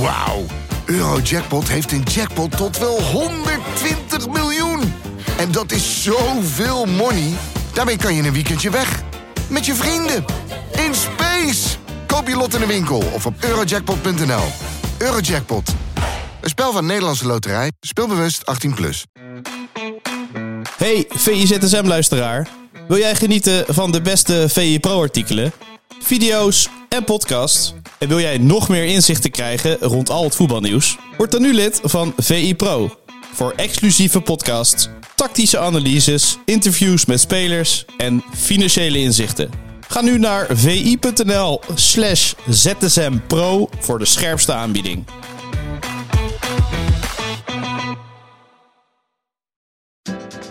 Wauw. Eurojackpot heeft een jackpot tot wel 120 miljoen. En dat is zoveel money. Daarmee kan je een weekendje weg. Met je vrienden. In space. Koop je lot in de winkel of op eurojackpot.nl. Eurojackpot. Een spel van Nederlandse Loterij. Speelbewust 18+. Plus. Hey VIZSM-luisteraar. Wil jij genieten van de beste VI Pro-artikelen, video's en podcasts? En wil jij nog meer inzichten krijgen rond al het voetbalnieuws? Word dan nu lid van VI Pro. Voor exclusieve podcasts, tactische analyses, interviews met spelers en financiële inzichten. Ga nu naar vi.nl slash zsmpro voor de scherpste aanbieding.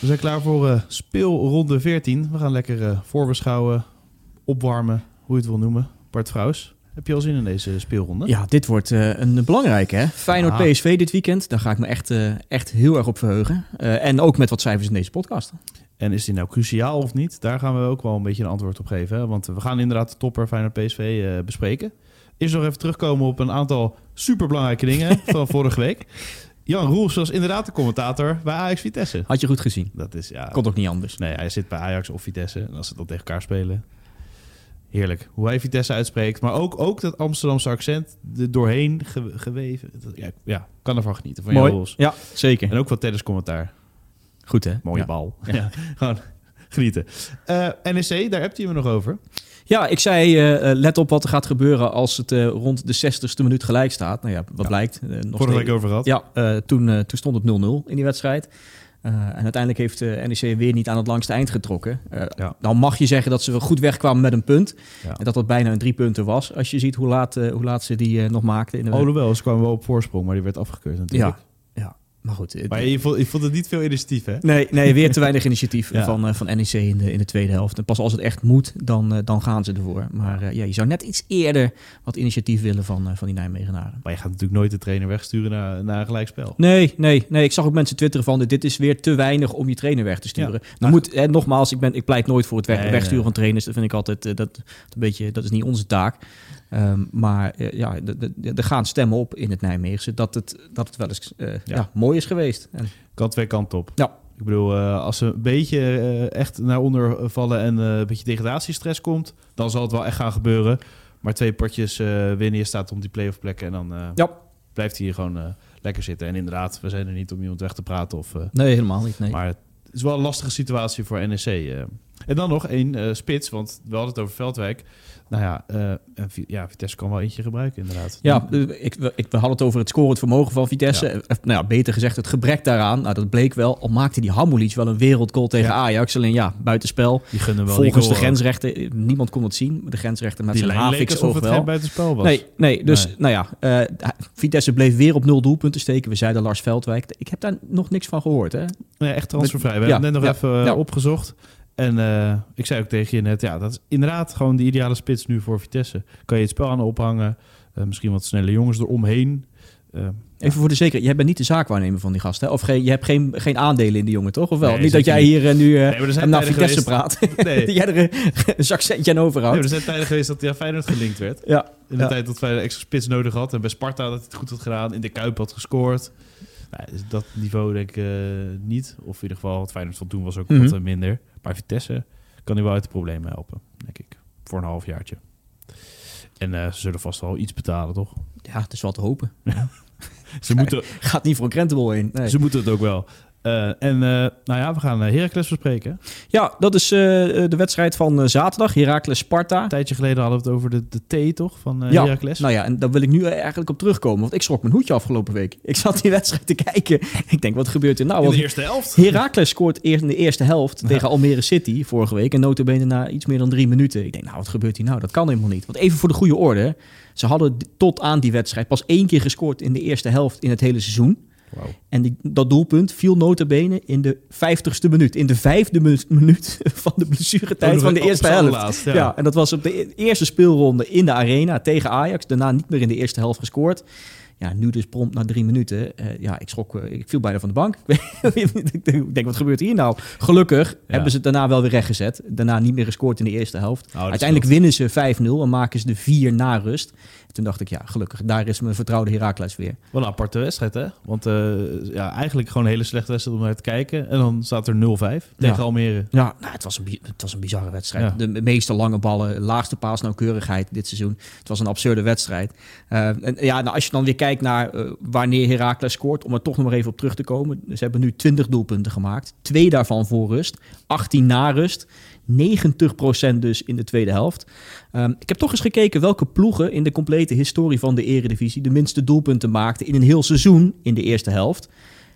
We zijn klaar voor uh, speelronde 14. We gaan lekker uh, voorbeschouwen, opwarmen, hoe je het wil noemen. Bart Vrouws, heb je al zin in deze speelronde? Ja, dit wordt uh, een belangrijke. Hè? Feyenoord ah. PSV dit weekend. Daar ga ik me echt, echt heel erg op verheugen. en ook met wat cijfers in deze podcast. En is die nou cruciaal of niet? Daar gaan we ook wel een beetje een antwoord op geven. Hè? Want we gaan inderdaad de topper Feyenoord PSV bespreken. Eerst nog even terugkomen op een aantal superbelangrijke dingen van vorige week. Jan Roels was inderdaad de commentator bij Ajax Vitesse. Had je goed gezien. Dat is, ja, Kon ook niet anders. Nee, hij zit bij Ajax of Vitesse. En als ze dan tegen elkaar spelen. Heerlijk. Hoe hij Vitesse uitspreekt. Maar ook, ook dat Amsterdamse accent er doorheen ge, geweven. Dat, ja, ja, kan ervan genieten. Van Mooi. Jan Roels. Ja, zeker. En ook van Tennis commentaar. Goed hè? Mooie ja. bal. Ja. gewoon genieten. Uh, NEC, daar hebt u me nog over. Ja, ik zei, uh, let op wat er gaat gebeuren als het uh, rond de 60ste minuut gelijk staat. Nou ja, wat ja. blijkt. Uh, nog Vorige week over gehad. Ja, toen, toen stond het 0-0 in die wedstrijd. en uiteindelijk heeft NEC weer niet aan het langste eind getrokken. Ja. Dan mag je zeggen dat ze goed wegkwamen met een punt. Ja. En dat dat bijna een drie punten was. Als je ziet hoe laat, hoe laat ze die nog maakten. In de Alhoewel, ze kwamen wel op voorsprong, maar die werd afgekeurd natuurlijk. Ja. Maar goed. Maar je vond, je vond het niet veel initiatief, hè? Nee, nee weer te weinig initiatief ja. van, uh, van NEC in de, in de tweede helft. En pas als het echt moet, dan, uh, dan gaan ze ervoor. Maar uh, ja, je zou net iets eerder wat initiatief willen van, van die Nijmegenaren. Maar je gaat natuurlijk nooit de trainer wegsturen naar, naar een gelijkspel. Nee, nee, nee. Ik zag ook mensen twitteren van... dit is weer te weinig om je trainer weg te sturen. Ja. Dan moet, hè, nogmaals, ik, ben, ik pleit nooit voor het weg, nee, wegsturen nee. van trainers. Dat vind ik altijd... dat, dat, een beetje, dat is niet onze taak. Um, maar uh, ja, er gaan stemmen op in het Nijmeegse dat het, dat het wel eens uh, ja. Ja, mooi is geweest. En... Kan twee kanten op. Ja. Ik bedoel, uh, als ze een beetje echt naar onder vallen en een beetje degradatiestress komt, dan zal het wel echt gaan gebeuren. Maar twee potjes winnen, je staat om die play-off plekken en dan ja. blijft hij hier gewoon lekker zitten. En inderdaad, we zijn er niet om iemand weg te praten. Of, nee, helemaal niet. Nee. Maar het is wel een lastige situatie voor NEC. En dan nog één spits, want we hadden het over Veldwijk. Nou ja, uh, ja, Vitesse kan wel eentje gebruiken, inderdaad. Ja, ik, ik, we hadden het over het scorend vermogen van Vitesse. Ja. Nou ja, beter gezegd, het gebrek daaraan. Nou, dat bleek wel. Al maakte die Hamulic wel een wereldgoal tegen ja. Ajax. Alleen ja, buitenspel. Die gunnen wel Volgens de grensrechten, niemand kon het zien. De grensrechten met die zijn Havix het wel. geen buitenspel was. Nee, nee dus nee. nou ja, uh, Vitesse bleef weer op nul doelpunten steken. We zeiden Lars Veldwijk. Ik heb daar nog niks van gehoord, hè? Nee, echt transfervrij. We hebben net nog even opgezocht. En uh, ik zei ook tegen je net, ja, dat is inderdaad gewoon de ideale spits nu voor Vitesse. Kan je het spel aan ophangen, uh, misschien wat snelle jongens eromheen. Uh, Even voor de zekerheid, jij bent niet de zaakwaarnemer van die gasten, hè? Of geen, je hebt geen, geen aandelen in die jongen, toch? Of wel? Nee, niet dat jij hier nu nee, naar Vitesse geweest. praat. Nee. dat jij er een zak centje aan overhoudt. Nee, er zijn tijden geweest dat hij aan Feyenoord gelinkt werd. ja. In de ja. tijd dat Feyenoord extra spits nodig had. En bij Sparta dat hij het goed had gedaan. In de Kuip had gescoord. Nou, dus dat niveau denk ik uh, niet. Of in ieder geval, het Feyenoord van toen was ook mm -hmm. wat minder. Maar Vitesse kan hij wel uit de problemen helpen, denk ik. Voor een halfjaartje. En uh, ze zullen vast wel iets betalen, toch? Ja, het is wel te hopen. Ze moeten... Gaat niet voor een krentenbol heen. Nee. Ze moeten het ook wel. Eh, en uh, nou ja, we gaan Heracles bespreken. Ja, dat is uh, de wedstrijd van zaterdag. Heracles Sparta. Een tijdje geleden hadden we het over de, de T, toch? Van ja, Heracles. Nou ja, en daar wil ik nu eigenlijk op terugkomen. Want ik schrok mijn hoedje afgelopen week. Ik zat die wedstrijd te kijken. Ik denk, wat gebeurt er nou? In de eerste helft. Heracles scoort eerst in de eerste helft ja. tegen Almere City vorige week. En notabene na iets meer dan drie minuten. Ik denk, nou, wat gebeurt hier nou? Dat kan helemaal niet. Want even voor de goede orde. Ze hadden tot aan die wedstrijd pas één keer gescoord in de eerste helft in het hele seizoen. Wow. En die, dat doelpunt viel notabene in de vijftigste minuut. In de vijfde minuut van de blessuretijd oh, van de eerste helft. Laatst, ja. ja. en dat was op de e-, eerste speelronde in de arena tegen Ajax. Daarna niet meer in de eerste helft gescoord. Ja, nu dus prompt na drie minuten. Uh, ja, ik schrok, uh, ik viel bijna van de bank. ik denk, wat gebeurt hier nou? Gelukkig hebben ze het daarna wel weer rechtgezet. Daarna niet meer gescoord in de eerste helft. Oh, Uiteindelijk winnen ze 5-0 en maken ze de 4 na rust. Toen dacht ik, ja, gelukkig, daar is mijn vertrouwde Herakles weer. Wat een aparte wedstrijd, hè? Want uh, ja, eigenlijk gewoon een hele slechte wedstrijd om naar te kijken. En dan staat er 0-5 tegen ja. Almere. Ja, nou, het, was een, het was een bizarre wedstrijd. Ja. De meeste lange ballen, laagste paasnauwkeurigheid dit seizoen. Het was een absurde wedstrijd. Uh, en ja, nou, als je dan weer kijkt naar uh, wanneer Herakles scoort, om er toch nog maar even op terug te komen. Ze hebben nu 20 doelpunten gemaakt. Twee daarvan voor rust, 18 na rust. 90% dus in de tweede helft. Um, ik heb toch eens gekeken welke ploegen in de complete historie van de Eredivisie de minste doelpunten maakten in een heel seizoen in de eerste helft.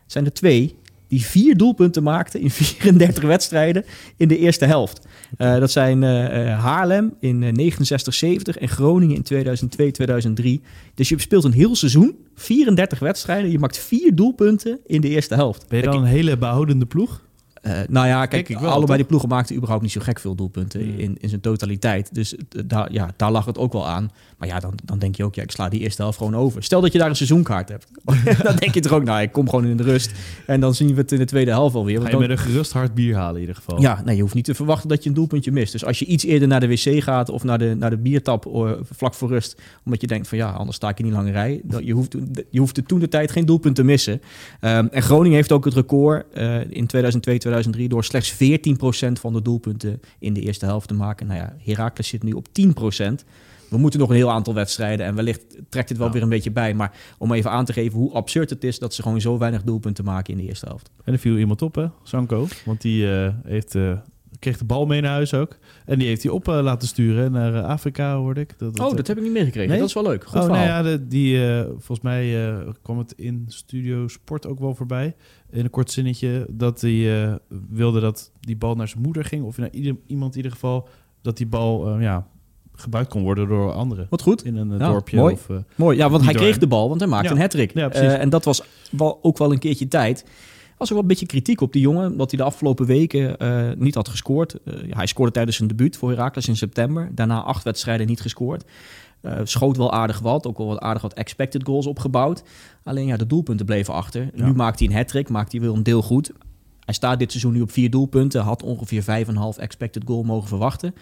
Het zijn er twee die vier doelpunten maakten in 34 wedstrijden in de eerste helft. Uh, dat zijn uh, Haarlem in 69-70 en Groningen in 2002-2003. Dus je speelt een heel seizoen, 34 wedstrijden, je maakt vier doelpunten in de eerste helft. Ben je dan een hele behoudende ploeg? Uh, nou ja, kijk, wel, allebei toch? die ploegen maakten überhaupt niet zo gek veel doelpunten hmm. in, in zijn totaliteit. Dus daar, ja, daar lag het ook wel aan. Maar ja, dan, dan denk je ook, ja, ik sla die eerste helft gewoon over. Stel dat je daar een seizoenkaart hebt. dan denk je toch ook, nou, ik kom gewoon in de rust. En dan zien we het in de tweede helft alweer. Ga je dan, met een gerust hard bier halen in ieder geval. Ja, nee, je hoeft niet te verwachten dat je een doelpuntje mist. Dus als je iets eerder naar de wc gaat of naar de, naar de biertap uh, vlak voor rust, omdat je denkt van ja, anders sta ik in die lange rij. Dan, je, hoeft, je hoeft toen de tijd geen doelpunt te missen. Um, en Groningen heeft ook het record in 2002, 2003 door slechts 14% van de doelpunten in de eerste helft te maken. Nou ja, Heracles zit nu op 10%. We moeten nog een heel aantal wedstrijden en wellicht trekt het wel ja. weer een beetje bij. Maar om even aan te geven hoe absurd het is dat ze gewoon zo weinig doelpunten maken in de eerste helft. En er viel iemand op, hè, Sanko. Want die uh, heeft, uh, kreeg de bal mee naar huis ook. En die heeft hij op uh, laten sturen naar uh, Afrika, hoorde ik. Dat, dat, oh, dat heb ik niet meegekregen. Nee? Dat is wel leuk. Goed oh, nou ja, de, die, volgens mij kwam het in Studio Sport ook wel voorbij. In een kort zinnetje dat hij wilde dat die bal naar zijn moeder ging. Of naar ieder, iemand in ieder geval dat die bal ja, gebruikt kon worden door anderen. Wat goed. In een ja, dorpje. Mooi. Of, mooi. Ja, want hij kreeg de bal, want hij maakte ja. een hat-trick. Ja, uh, en dat was wel, ook wel een keertje tijd. Er was ook wel een beetje kritiek op die jongen, dat hij de afgelopen weken uh, niet had gescoord. hij scoorde tijdens zijn debuut voor Heracles in september. Daarna acht wedstrijden niet gescoord. schoot wel aardig wat, ook wel wat aardig wat expected goals opgebouwd. Alleen ja, de doelpunten bleven achter. Nu maakt hij een hat-trick, maakt hij wel een deel goed. Hij staat dit seizoen nu op vier doelpunten, had ongeveer 5,5 expected goal mogen verwachten.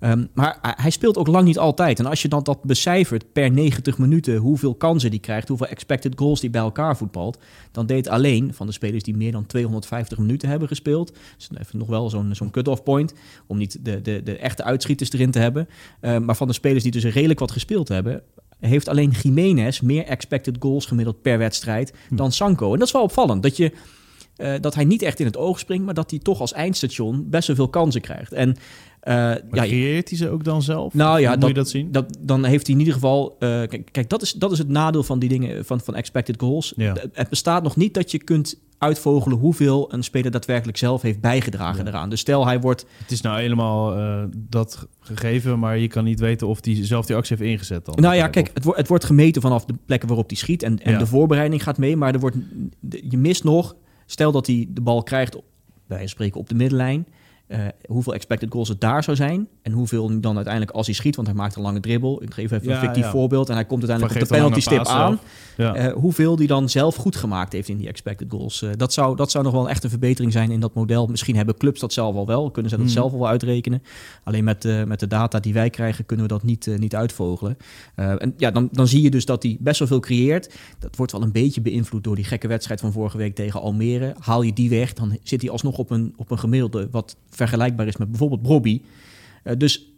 Um, maar hij speelt ook lang niet altijd. En als je dan dat becijfert per 90 minuten, hoeveel kansen die krijgt, hoeveel expected goals die bij elkaar voetbalt, dan deed alleen van de spelers die meer dan 250 minuten hebben gespeeld, dus even nog wel zo'n zo'n cut-off point, om niet de, de, de echte uitschieters erin te hebben, uh, maar van de spelers die dus redelijk wat gespeeld hebben, heeft alleen Jiménez meer expected goals gemiddeld per wedstrijd dan Sanko. En dat is wel opvallend, dat je... Uh, dat hij niet echt in het oog springt, maar dat hij toch als eindstation best wel veel kansen krijgt. En uh, ja, creëert hij ze ook dan zelf? Nou ja, Hoe dat, je dat zien? Dat, dan heeft hij in ieder geval. Uh, kijk, kijk, dat, is, dat is het nadeel van die dingen van, van expected goals. Ja. Het, bestaat nog niet dat je kunt uitvogelen hoeveel een speler daadwerkelijk zelf heeft bijgedragen Ja. eraan. Dus stel hij wordt. Het is nou helemaal uh, dat gegeven, maar je kan niet weten of hij zelf die actie heeft ingezet dan. Nou ja, kijk, het, wordt het wordt gemeten vanaf de plekken waarop hij schiet en, en Ja. de voorbereiding gaat mee, maar er wordt, je mist nog. Stel dat hij de bal krijgt, bij spreken op de middenlijn. Uh, hoeveel expected goals het daar zou zijn. En hoeveel dan uiteindelijk als hij schiet, want hij maakt een lange dribbel. Ik geef even Ja, een fictief ja. voorbeeld. En hij komt uiteindelijk op de penalty stip aan. Ja. Uh, hoeveel die dan zelf goed gemaakt heeft in die expected goals. Uh, dat, zou, dat zou nog wel echt een verbetering zijn in dat model. Misschien hebben clubs dat zelf al wel. Kunnen ze dat Hmm. zelf al wel uitrekenen. Alleen met, met de data die wij krijgen kunnen we dat niet, niet uitvogelen. En ja, dan, dan zie je dus dat hij best wel veel creëert. Dat wordt wel een beetje beïnvloed door die gekke wedstrijd van vorige week tegen Almere. Haal je die weg, dan zit hij alsnog op een, op een gemiddelde wat vergelijkbaar is met bijvoorbeeld Bobby. Uh, dus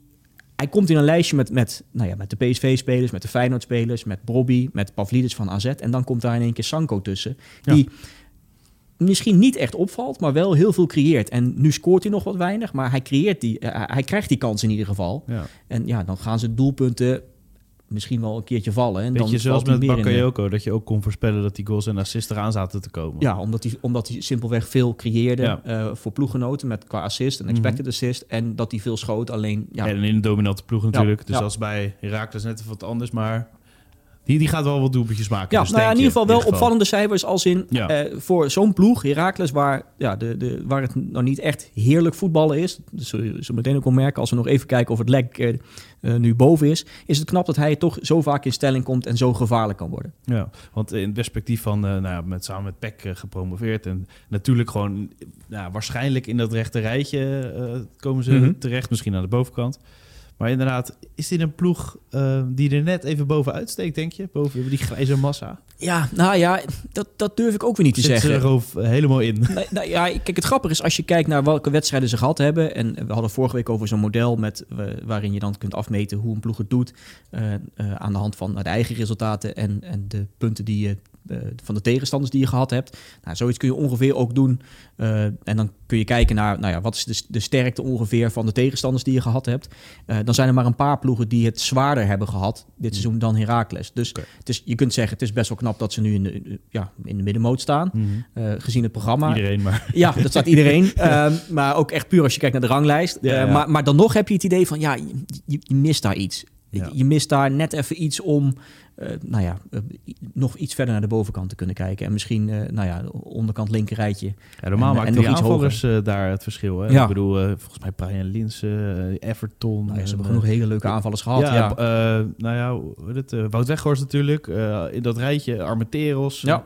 hij komt in een lijstje met, met, nou ja, met de PSV-spelers, met de Feyenoord-spelers, met Bobby, met Pavlidis van AZ. En dan komt daar in één keer Sanko tussen. Die, misschien niet echt opvalt, maar wel heel veel creëert. En nu scoort hij nog wat weinig, maar hij creëert die, eh, hij krijgt die kans in ieder geval. Ja. En ja, dan gaan ze doelpunten misschien wel een keertje vallen. En Beetje dan zoals met Bakayoko, dat je ook kon voorspellen dat die goals en assists eraan zaten te komen. Ja, omdat hij, omdat hij simpelweg veel creëerde Ja. eh, voor ploeggenoten met qua assist en expected assist. En dat hij veel schoot. Alleen, ja, En in een dominante ploeg natuurlijk. dus als bij Herakles net even wat anders, maar die, die gaat wel wat doelpuntjes maken. Ja, dus nou ja, in ieder geval wel opvallende cijfers als in Ja. eh, voor zo'n ploeg, Heracles, waar, ja, de, de, waar het nou niet echt heerlijk voetballen is. Dat zul je zo meteen ook wel merken als we nog even kijken of het lek eh, eh, nu boven is. Is het knap dat hij toch zo vaak in stelling komt en zo gevaarlijk kan worden. Ja, want in het perspectief van, nou met, samen met PEC eh, gepromoveerd. En natuurlijk gewoon, ja, waarschijnlijk in dat rechte rijtje komen ze Mhm. terecht. Misschien aan de bovenkant. Maar inderdaad, is dit een ploeg eh, die er net even bovenuit steekt, denk je? Boven die grijze massa. Ja, nou ja, dat, dat durf ik ook weer niet te Zit ze zeggen. er over- eh, helemaal in. Nou ja, kijk, het grappige is als je kijkt naar welke wedstrijden ze gehad hebben. En we hadden vorige week over zo'n model met, eh, waarin je dan kunt afmeten hoe een ploeg het doet. eh, aan de hand van de eigen resultaten en, en de punten die je. Eh, van de tegenstanders die je gehad hebt. Nou, zoiets kun je ongeveer ook doen. Eh, en dan kun je kijken naar nou ja, wat is de, de sterkte ongeveer van de tegenstanders die je gehad hebt. Eh, dan zijn er maar een paar ploegen die het zwaarder hebben gehad dit seizoen dan Heracles. Dus het is, je kunt zeggen, het is best wel knap dat ze nu in de, ja, in de middenmoot staan. eh, gezien het programma. Iedereen maar. Ja, dat staat iedereen. Ehm, maar ook echt puur als je kijkt naar de ranglijst. Ja, ja. Maar, maar dan nog heb je het idee van, ja, je mist daar iets. Ja. Je, je mist daar net even iets om, eh, nou ja, eh, nog iets verder naar de bovenkant te kunnen kijken. En misschien, eh, nou ja, de onderkant linkerrijtje. Ja, normaal En- maakt en die aanvallers daar het verschil. Hè? Ja. Ik bedoel, volgens mij Brian Linsen, Everton. Nou ze en, hebben genoeg hele leuke aanvallers gehad. Ja, nou ja, eh, Wout Weghorst natuurlijk. in dat rijtje, Armenteros. Ja.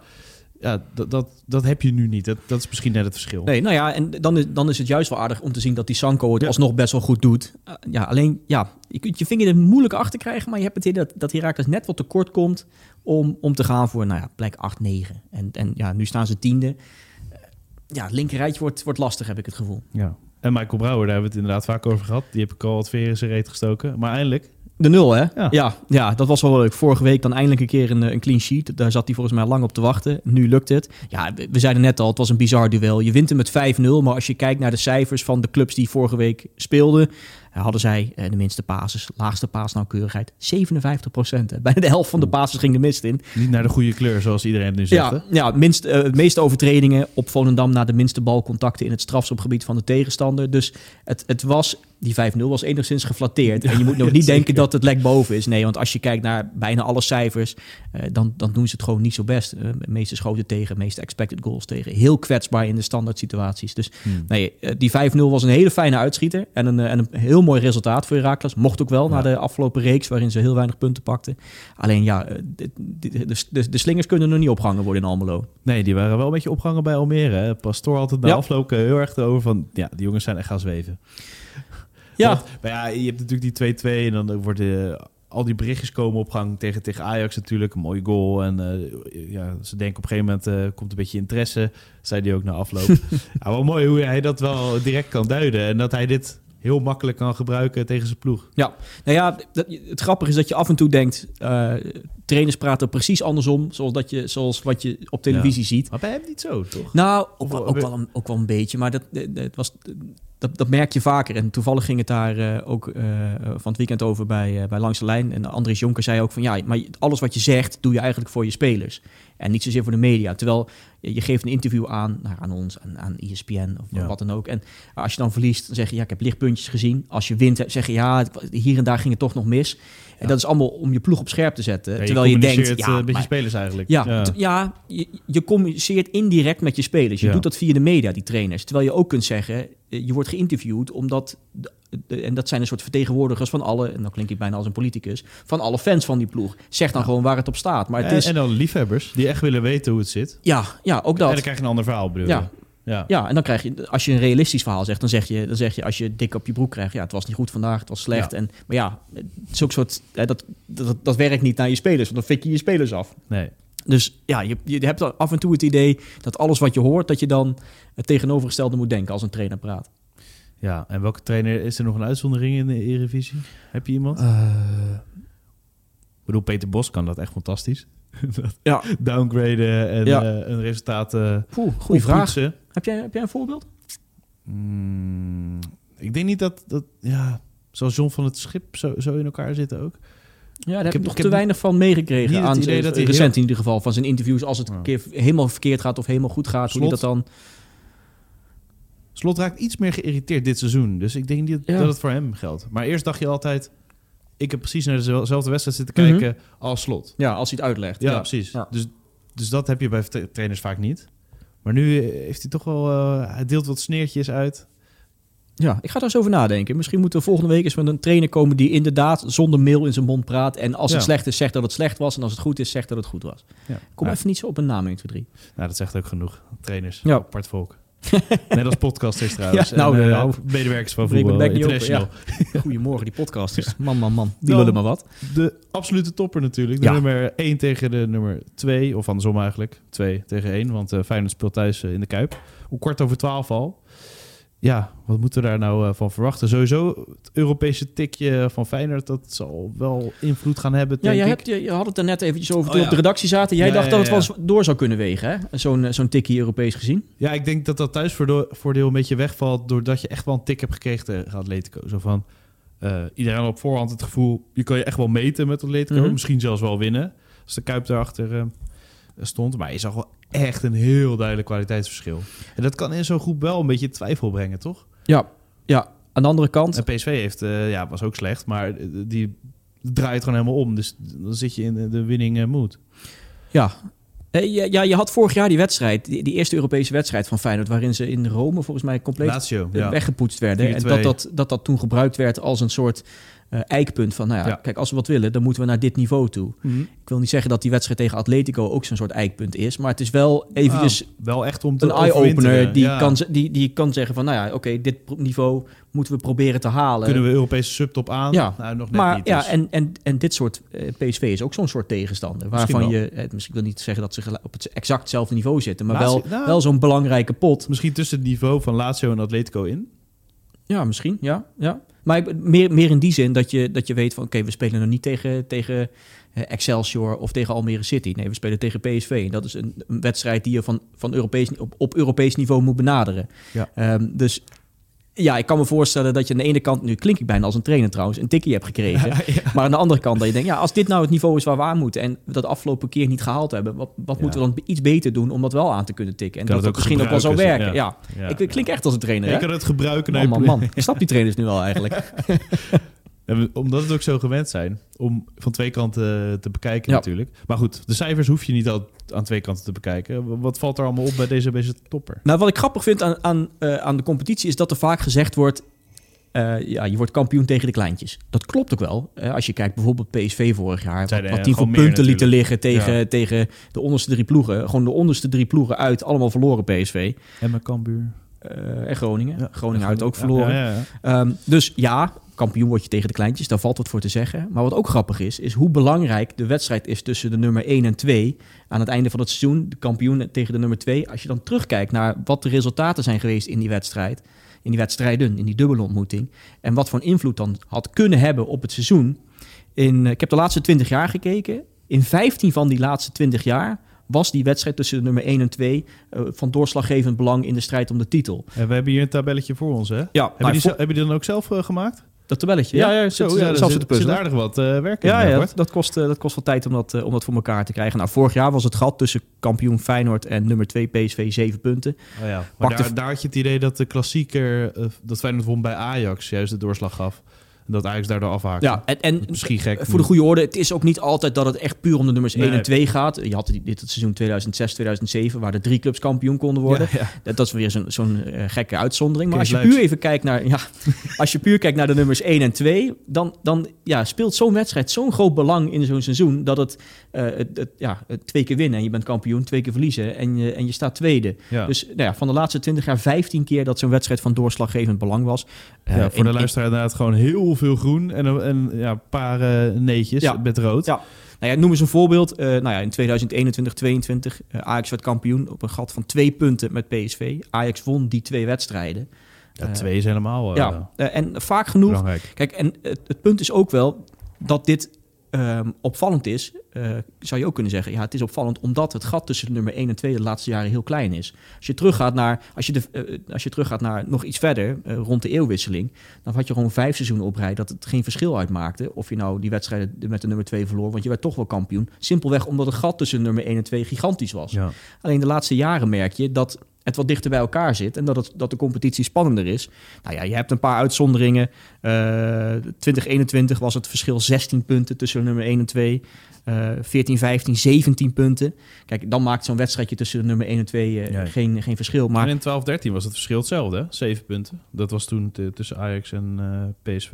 Ja dat, dat, dat heb je nu niet. Dat, dat is misschien net het verschil. Nee, nou ja, en dan is, dan is het juist wel aardig om te zien dat die Sanko het Ja. alsnog best wel goed doet. Uh, ja, alleen, ja, je kunt je vinger er moeilijk achter krijgen, maar je hebt het idee dat, dat Herakles net wat tekort komt om, om te gaan voor, nou ja, plek 8, 9. En, en ja, nu staan ze tiende. Uh, ja, het linkerrijtje wordt, wordt lastig, heb ik het gevoel. Ja. En Michael Brouwer, daar hebben we het inderdaad vaak over gehad. Die heb ik al wat veren in zijn reet gestoken. Maar eindelijk, De nul, hè? Ja. Ja. Ja, dat was wel leuk. Vorige week dan eindelijk een keer een, eh, een clean sheet. Daar zat hij volgens mij lang op te wachten. Nu lukt het. Ja, we zeiden net al, het was een bizar duel. Je wint hem met 5-0, maar als je kijkt naar de cijfers van de clubs die vorige week speelden, hadden zij eh, de minste passes, laagste paasnauwkeurigheid, 57 procent. Bijna de helft van de passes ging de mist in. niet naar de goede kleur zoals iedereen nu zegt. hè? Ja, minst, eh, de meeste overtredingen op Volendam na de minste balcontacten in het strafschopgebied van de tegenstander. Dus het, het was, die 5-0 was enigszins geflatteerd. En je moet nog niet denken dat het lek boven is. Nee, want als je kijkt naar bijna alle cijfers, eh, dan, dan doen ze het gewoon niet zo best. Eh, de meeste schoten tegen, de meeste expected goals tegen. Heel kwetsbaar in de standaard situaties. Dus Hmm. nee, eh, die 5-0 was een hele fijne uitschieter. En een, eh, en een heel mooi resultaat voor Herakles. Mocht ook wel na de afgelopen reeks, waarin ze heel weinig punten pakten. Alleen ja, eh, de, de, de, slingers kunnen nog niet opgehangen worden in Almelo. Nee, die waren wel een beetje opgehangen bij Almere. Hè? Pastoor had het na Ja. afloop eh, heel erg over van... Ja, die jongens zijn echt gaan zweven. Ja, Want, maar ja, je hebt natuurlijk die 2-2 en dan worden al die berichtjes komen op gang tegen, tegen Ajax natuurlijk. Een mooie goal. En eh, ja, ze denken op een gegeven moment eh, komt een beetje interesse. Zei hij ook na afloop. ja, wel mooi hoe hij dat wel direct kan duiden. En dat hij dit heel makkelijk kan gebruiken tegen zijn ploeg. Ja, nou ja, dat, het grappige is dat je af en toe denkt, eh, trainers praten precies andersom, zoals, dat je, zoals wat je op televisie ziet. Maar bij hem niet zo, toch? Nou, ook wel, ook, wel een, ook wel een beetje, maar dat, dat, dat was, dat, dat merk je vaker. En toevallig ging het daar eh, ook eh, van het weekend over bij, eh, bij Langs de Lijn. En Andries Jonker zei ook van, ja, maar alles wat je zegt, doe je eigenlijk voor je spelers. En niet zozeer voor de media. Terwijl je, geeft een interview aan, nou, aan ons, aan, aan ESPN of Ja. wat dan ook. En als je dan verliest, dan zeg je, ja, ik heb lichtpuntjes gezien. Als je wint, zeg je, ja, hier en daar ging het toch nog mis. En dat is allemaal om je ploeg op scherp te zetten. Terwijl je, denkt, ja, eh, met maar- je spelers eigenlijk. ja, ja. je, je communiceert indirect met je spelers. Je doet dat via de media, die trainers. Terwijl je ook kunt zeggen, eh, je wordt geïnterviewd omdat... de- de- en dat zijn een soort vertegenwoordigers van alle... en dan klink ik bijna als een politicus... van alle fans van die ploeg. Zeg dan gewoon waar het op staat. Maar het En, is... en dan liefhebbers die echt willen weten hoe het zit. ja, ja, ook En dan dat. krijg je een ander verhaal, bedoel Ja. Ja. Ja, en dan krijg je... Als je een realistisch verhaal zegt, dan zeg je... Dan zeg je als je dik op je broek krijgt... ja, het was niet goed vandaag, het was slecht. Ja. En, maar ja, het is ook soort... hè, dat, dat, dat werkt niet naar je spelers. Want dan fik je je spelers af. Nee. Dus ja, je, je hebt af en toe het idee dat alles wat je hoort, dat je dan het tegenovergestelde moet denken als een trainer praat. Ja, en welke trainer is er nog een uitzondering in de Eredivisie? Heb je iemand? Eh. Ik bedoel, Peter Bos kan dat echt fantastisch. Ja. downgraden en Ja. een resultaat eh Poeh, goeie vraag. oppoetsen. Heb jij, heb jij een voorbeeld? Mm, ik denk niet dat, dat ja, zoals John van het Schip zo, zo in elkaar zitten ook. Ja, daar heb heb- ik nog ik te heb weinig van meegekregen. aan idee dat recent heel- in ieder geval van zijn interviews. Als het een keer helemaal verkeerd gaat of helemaal goed gaat, hoe dat dan... Slot raakt iets meer geïrriteerd dit seizoen. Dus ik denk niet Ja. dat het voor hem geldt. Maar eerst dacht je altijd... Ik heb precies naar dezelfde wedstrijd zitten Mhm. kijken als Slot. Ja, als hij het uitlegt. Ja, precies. Ja. Dus, dus dat heb je bij tra- trainers vaak niet. Maar nu eh, heeft hij toch wel... eh, hij deelt wat sneertjes uit. Ja, ik ga daar eens over nadenken. Misschien moeten we volgende week eens met een trainer komen die inderdaad zonder mail in zijn mond praat. En als het slecht is, zegt dat het slecht was. En als het goed is, zegt dat het goed was. Ja. Kom Ja. even niet zo op een naam 1, 2, 3. Nou, dat zegt ook genoeg. Trainers, Ja. apart volk. Net als podcasters trouwens. Ja, nou, en, eh, nou, medewerkers van Voetbal International. Goedemorgen, die podcasters. Man, man, man. Die lullen maar wat. De absolute topper natuurlijk. De Ja. nummer 1 tegen de nummer 2. Of andersom eigenlijk. 2 tegen 1. Want eh Feyenoord speelt thuis eh, in de Kuip. Om kwart over 12 al. Ja, wat moeten we daar nou eh, van verwachten? Sowieso het Europese tikje van Feyenoord. Dat zal wel invloed gaan hebben, Ja, ik. hebt, je, je had het er net eventjes over Oh, toen ja. op de redactie zaten. Jij Ja, dacht ja, dat het wel door zou kunnen wegen, hè? Zo'n eh, zo'n tikkie Europees gezien. Ja, ik denk dat dat thuisvoordeel een beetje wegvalt... doordat je echt wel een tik hebt gekregen tegen Atletico. Zo van, eh, iedereen had op voorhand het gevoel... je kan je echt wel meten met Atletico. Mhm. Misschien zelfs wel winnen. Als de Kuip daarachter eh, stond. Maar je zag wel echt een heel duidelijk kwaliteitsverschil. En dat kan in zo'n groep wel een beetje twijfel brengen, toch? Ja, ja. Aan de andere kant, En PSV heeft, eh, ja, was ook slecht... maar die draait gewoon helemaal om. Dus dan zit je in de winning eh, mood. ja. Eh, ja, ja, je had vorig jaar die wedstrijd, die, eerste Europese wedstrijd van Feyenoord, waarin ze in Rome volgens mij compleet Lazio, ja. weggepoetst werden. En 4-2. dat dat, dat dat toen gebruikt werd als een soort eh, eikpunt van, nou ja, Ja. kijk, als we wat willen, dan moeten we naar dit niveau toe. Mhm. Ik wil niet zeggen dat die wedstrijd tegen Atletico ook zo'n soort eikpunt is, maar het is wel eventjes Ah, wel echt om te een eye-opener die, Ja. kan, die, die kan zeggen van, nou ja, oké, dit niveau moeten we proberen te halen. Kunnen we Europese subtop aan? Ja, nou, nog net maar niet. ja, dus. en, en, en dit soort eh, PSV is ook zo'n soort tegenstander. Waarvan Misschien je, eh, misschien wil niet zeggen dat ze op het exact hetzelfde niveau zitten, maar Lazio- wel, nou. wel zo'n belangrijke pot. Misschien tussen het niveau van Lazio en Atletico in. Ja, misschien, ja. ja. Maar meer, meer in die zin dat je, dat je weet van... oké, we spelen nog niet tegen, tegen eh, Excelsior of tegen Almere City. Nee, we spelen tegen PSV. En dat is een, een wedstrijd die je van, van Europees, op, op Europees niveau moet benaderen. Ja. Ehm, dus ja, ik kan me voorstellen dat je aan de ene kant... nu klink ik bijna als een trainer trouwens... een tikkie hebt gekregen. Maar aan de andere kant dat je denkt... ja, als dit nou het niveau is waar we aan moeten... en we dat afgelopen keer niet gehaald hebben... wat, wat Ja. moeten we dan iets beter doen om dat wel aan te kunnen tikken? En Kan dat het dat ook misschien ook wel zou werken. ja. Ik, klink echt als een trainer, hè? kan het gebruiken Man, man, man. Ik snap die trainers nu al eigenlijk. En omdat we het ook zo gewend zijn om van twee kanten te bekijken Ja. natuurlijk. Maar goed, de cijfers hoef je niet al aan twee kanten te bekijken. Wat valt er allemaal op bij deze, deze topper? Nou, wat ik grappig vind aan, aan, eh, aan de competitie is dat er vaak gezegd wordt: eh, ja, je wordt kampioen tegen de kleintjes. Dat klopt ook wel. Eh, als je kijkt bijvoorbeeld PSV vorig jaar, Zijn wat, er wat die voor punten lieten liggen tegen, Ja. tegen de onderste drie ploegen. Gewoon de onderste drie ploegen uit, allemaal verloren PSV. Emma Cambuur. Eh, en Groningen. Ja. Groningen uit ook verloren. Ja, ja, ja. Ehm, dus ja, kampioen word je tegen de kleintjes, daar valt wat voor te zeggen. Maar wat ook grappig is, is hoe belangrijk de wedstrijd is tussen de nummer 1 en 2 aan het einde van het seizoen. De kampioen tegen de nummer 2. Als je dan terugkijkt naar wat de resultaten zijn geweest in die wedstrijd, in die wedstrijden, in die dubbele ontmoeting. En wat voor invloed dan had kunnen hebben op het seizoen. In, eh, ik heb de laatste 20 jaar gekeken. In 15 van die laatste 20 jaar was die wedstrijd tussen de nummer 1 en 2 eh, van doorslaggevend belang in de strijd om de titel. En we hebben hier een tabelletje voor ons, hè? Ja, Heb je, die, zelf- heb je die dan ook zelf eh, gemaakt? Dat tabelletje. Ja, ja, Zo, zit, ja, zelfs zit, puzzelen. aardig wat eh werk in. Ja, eh, ja dat, kost, eh, dat kost wat tijd om dat, eh, om dat voor elkaar te krijgen. Nou, vorig jaar was het gat tussen kampioen Feyenoord en nummer 2 PSV 7 punten. Oh ja. Maar de- daar, daar had je het idee dat de klassieker, eh, dat Feyenoord won bij Ajax, juist de doorslag gaf. Dat Ajax daardoor afhaakte. Ja, en, en Misschien gek. voor de goede orde, het is ook niet altijd dat het echt puur om de nummers 1 Nee. en 2 gaat. Je had dit het seizoen 2006, 2007, waar de drie clubs kampioen konden worden. Ja, ja. Dat, dat is weer zo'n zo'n eh, gekke uitzondering. Maar Kees als je puur even kijkt naar, ja, als je puur kijkt naar de nummers 1 en 2, dan, dan ja, speelt zo'n wedstrijd zo'n groot belang in zo'n seizoen dat het, eh, het, het- ja, twee keer winnen en je bent kampioen, twee keer verliezen en je, en je staat tweede. Ja. Dus nou ja, van de laatste 20 jaar 15 keer dat zo'n wedstrijd van doorslaggevend belang was. Eh, Ja, voor in- de luisteraar inderdaad gewoon heel veel groen en, ja, een paar eh, neetjes Ja. met rood. Ja. Nou ja, noem eens een voorbeeld. Eh, nou ja, in 2021, 22 eh, Ajax werd kampioen op een gat van twee punten met PSV. Ajax won die twee wedstrijden. Ja, Eh, twee is helemaal ja, en vaak genoeg. belangrijk. Kijk, en het punt is ook wel dat dit ehm, opvallend is, eh, zou je ook kunnen zeggen, ja, het is opvallend omdat het gat tussen nummer 1 en 2 de laatste jaren heel klein is. Als je teruggaat naar, als je, de, eh, als je teruggaat naar nog iets verder, eh, rond de eeuwwisseling, dan had je gewoon vijf seizoenen op rij dat het geen verschil uitmaakte of je nou die wedstrijden met de nummer 2 verloor, want je werd toch wel kampioen. Simpelweg omdat het gat tussen nummer 1 en 2 gigantisch was. Ja. Alleen de laatste jaren merk je dat het wat dichter bij elkaar zit en dat, het, dat de competitie spannender is. Nou ja, je hebt een paar uitzonderingen. Eh 2021 was het verschil 16 punten tussen nummer 1 en 2. Eh 14, 15, 17 punten. Kijk, dan maakt zo'n wedstrijdje tussen de nummer 1 en 2 eh, Ja. geen, geen verschil. Maar in 12-13 was het verschil hetzelfde, hè? Zeven punten. Dat was toen tussen Ajax en eh, PSV.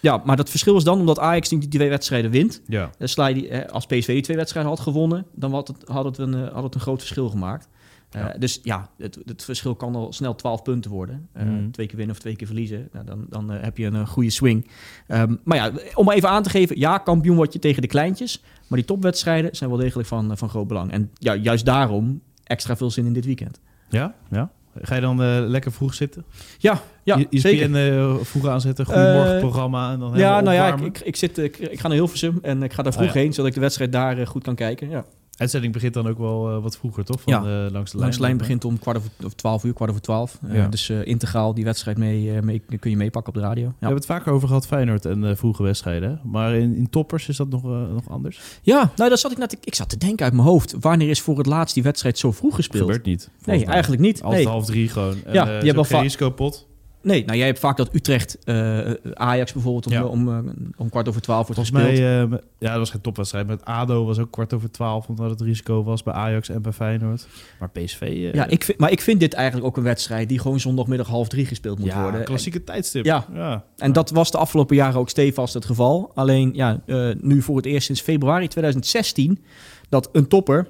ja, maar dat verschil is dan omdat Ajax die die twee wedstrijden wint. Ja. Sla je die, als PSV die twee wedstrijden had gewonnen, dan had het, had het, een, had het een groot verschil gemaakt. Eh, Ja. Dus ja, het, het verschil kan al snel 12 punten worden. Eh, Mhm. Twee keer winnen of twee keer verliezen. Nou, dan dan eh, heb je een, goede swing. Ehm, maar ja, om even aan te geven, ja, kampioen word je tegen de kleintjes. Maar die topwedstrijden zijn wel degelijk van, van groot belang. En ja, juist daarom extra veel zin in dit weekend. Ja? Ja. Ga je dan lekker vroeg zitten? Ja, ja Je- zeker. ESPN eh, vroeg aanzetten, goedemorgen programma en dan Ja, nou ja, ik, ik, ik, zit, ik, ik ga naar Hilversum en ik ga daar vroeg ja. heen, zodat ik de wedstrijd daar goed kan kijken. Ja. Uitzending begint dan ook wel eh, wat vroeger, toch? Van, Ja. eh, langs de lijn. Langs de lijn begint om kwart over twaalf uur, kwart over twaalf. Eh, Ja. Dus integraal die wedstrijd mee, mee, kun je meepakken op de radio. We hebben het vaker over gehad, Feyenoord en vroege wedstrijden. hè? Maar in, in toppers is dat nog, nog anders? ja nou, daar zat ik, net, ik zat te denken uit mijn hoofd. Wanneer is voor het laatst die wedstrijd zo vroeg gespeeld? Gebeurt niet. Nee, mij. eigenlijk niet. Nee. half drie gewoon. En, Ja, hebben ook geen va- risicopot. Nee, nou jij hebt vaak dat Utrecht, eh, Ajax bijvoorbeeld, om, Ja. om, eh, om kwart over twaalf wordt Volgens gespeeld. mij, eh, ja, dat was geen topwedstrijd. Met ADO was ook kwart over twaalf, omdat het risico was bij Ajax en bij Feyenoord. Maar PSV... eh, ja, ik vind, maar ik vind dit eigenlijk ook een wedstrijd die gewoon zondagmiddag half drie gespeeld moet ja, worden. klassieke tijdstip. Ja. ja. En dat was de afgelopen jaren ook stevast het geval. Alleen ja, eh, nu voor het eerst sinds februari 2016 dat een topper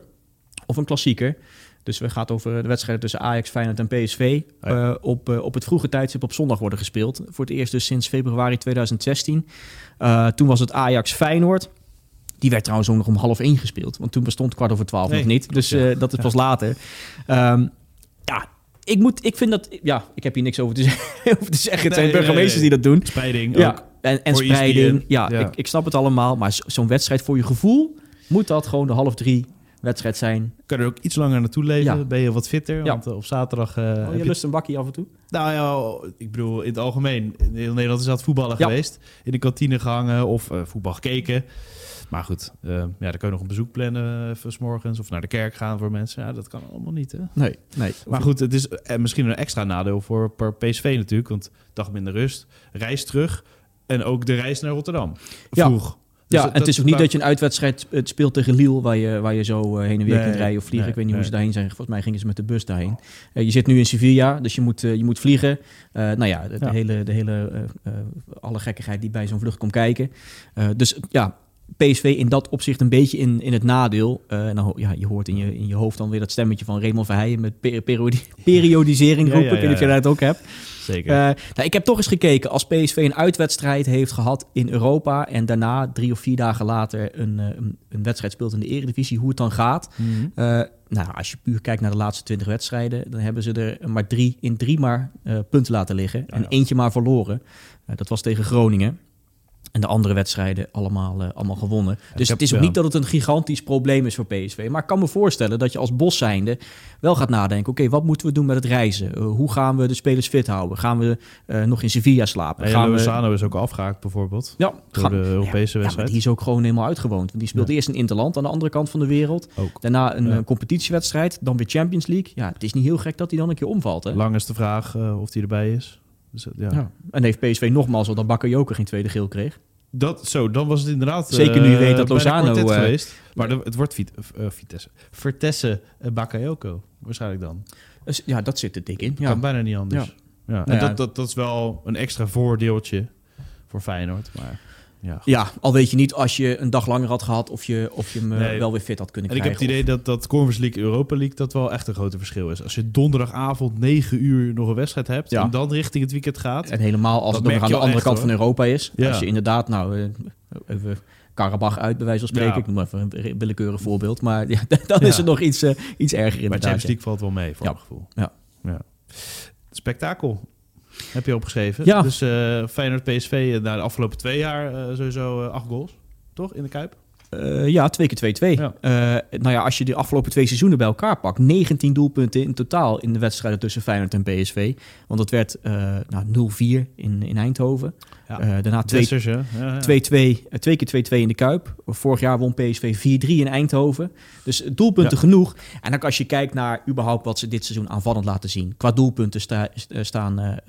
of een klassieker. Dus we gaan het over de wedstrijden tussen Ajax, Feyenoord en PSV. eh, op, eh, op het vroege tijdstip op zondag worden gespeeld. Voor het eerst dus sinds februari 2016. Eh, toen was het Ajax Feyenoord. Die werd trouwens ook nog om half één gespeeld. Want toen bestond kwart over twaalf Nee, nog niet. Dus ja. dat is pas later. Ehm, ja, ik, moet, ik vind dat... Ja, ik heb hier niks over te, zeggen- over te zeggen. Het zijn Nee, burgemeesters nee. die dat doen. Spreiding Ja, ook. en, en Voor spreiding. ESPN. Ja. Ik, ik snap het allemaal. Maar zo- zo'n wedstrijd voor je gevoel moet dat gewoon de half drie wedstrijd zijn. Kan er ook iets langer naartoe leven. Ja. Ben je wat fitter. Ja. Want eh, op zaterdag... Oh, heb je je- lust een bakkie af en toe? Nou ja, ik bedoel, in het algemeen. In heel Nederland is dat voetballen Ja. geweest. In de kantine gehangen of eh, voetbal gekeken. Maar goed, eh, ja, dan kan je nog een bezoek plannen uh, s morgens. Of naar de kerk gaan voor mensen. Ja, dat kan allemaal niet, hè? Nee, nee. Maar goed, het is misschien een extra nadeel voor per PSV natuurlijk. Want dag minder rust, reis terug. En ook de reis naar Rotterdam. Ja. Dus ja, dat- en het is ook niet dat- je een uitwedstrijd eh, speelt tegen Lille... waar je, waar je zo eh, heen en weer Nee, kunt rijden of vliegen. nee, ik weet niet nee. hoe ze daarheen zijn. Volgens mij gingen ze met de bus daarheen. Eh, je zit nu in Sevilla, dus je moet, eh, je moet vliegen. Eh, nou ja, de, de hele, de hele alle gekkigheid die bij zo'n vlucht komt kijken. Dus ja, PSV in dat opzicht een beetje in, in het nadeel. Nou, ja, je hoort in je, in je hoofd dan weer dat stemmetje van Raymond Verheijen... met per- periodi- periodisering Ja, roepen. ja, Ik weet niet of jij dat ook hebt. Zeker. Eh, nou, ik heb toch eens gekeken als PSV een uitwedstrijd heeft gehad in Europa en daarna drie of vier dagen later een, eh, een, een wedstrijd speelt in de Eredivisie, hoe het dan gaat. Mhm. Eh, nou, als je puur kijkt naar de laatste twintig wedstrijden, dan hebben ze er maar drie in drie maar punten laten liggen en eentje maar verloren. Dat was tegen Groningen. En de andere wedstrijden allemaal, eh, allemaal gewonnen. Dus heb- het is ook ja. niet dat het een gigantisch probleem is voor PSV. Maar ik kan me voorstellen dat je als bos zijnde wel gaat nadenken... oké, wat moeten we doen met het reizen? Uh, hoe gaan we de spelers fit houden? Gaan we uh, nog in Sevilla slapen? En gaan we... Lozano is ook afgehaakt bijvoorbeeld. Ja, Door gaan... de Europese ja, wedstrijd. die is ook gewoon helemaal uitgewoond. Want die speelt Ja. eerst een interland aan de andere kant van de wereld. Ook. Daarna een Ja. competitiewedstrijd. Dan weer Champions League. Ja, het is niet heel gek dat hij dan een keer omvalt. Hè? Lang is de vraag of hij erbij is. Dus, ja. Ja. En heeft PSV nogmaals al dat Bakayoko geen tweede geel kreeg. Dat, zo, dan was het inderdaad... Zeker nu je weet dat Lozano... Uh, geweest. Maar de, het wordt Vit, uh, Vitesse. Vertesse uh, Bakayoko. Waarschijnlijk dan. Dus, ja, dat zit er dik in. Ja. Kan bijna niet anders. Ja. ja. En Nou dat, dat, dat is wel een extra voordeeltje voor Feyenoord. Maar ja. ja, al weet je niet als je een dag langer had gehad... of je, of je hem nee. wel weer fit had kunnen en krijgen. En ik heb het idee dat dat Conference League, Europa League... dat wel echt een grote verschil is. Als je donderdagavond 9 uur nog een wedstrijd hebt... Ja. en dan richting het weekend gaat... En helemaal als het nog aan de andere echt, kant hoor. van Europa is. Ja. Als je inderdaad... nou even Karabach uit, bij wijze van spreken. Ja. Ik noem even een willekeurig voorbeeld. Maar ja, dan is het nog iets, uh, iets erger in Maar Champions League valt wel mee, voor ja. mijn gevoel. Ja. ja. Spektakel. Heb je opgeschreven. Ja. Dus uh, Feyenoord PSV na de afgelopen twee jaar uh, sowieso acht goals. toch? In de Kuip? Uh, ja, twee keer 2-2. Ja. Uh, nou ja, als je de afgelopen twee seizoenen bij elkaar pakt, 19 doelpunten in totaal in de wedstrijden tussen Feyenoord en PSV. Want dat werd uh, nou, 0-4 in, in Eindhoven. Ja. daarna 2-2 Dessers, hè? Ja, ja. twee keer 2-2 in de Kuip. Vorig jaar won PSV 4-3 in Eindhoven. Dus doelpunten genoeg. En ook als je kijkt naar überhaupt wat ze dit seizoen aanvallend laten zien. Qua doelpunten sta, staan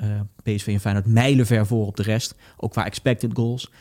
PSV en Feyenoord mijlenver voor op de rest. Ook qua expected goals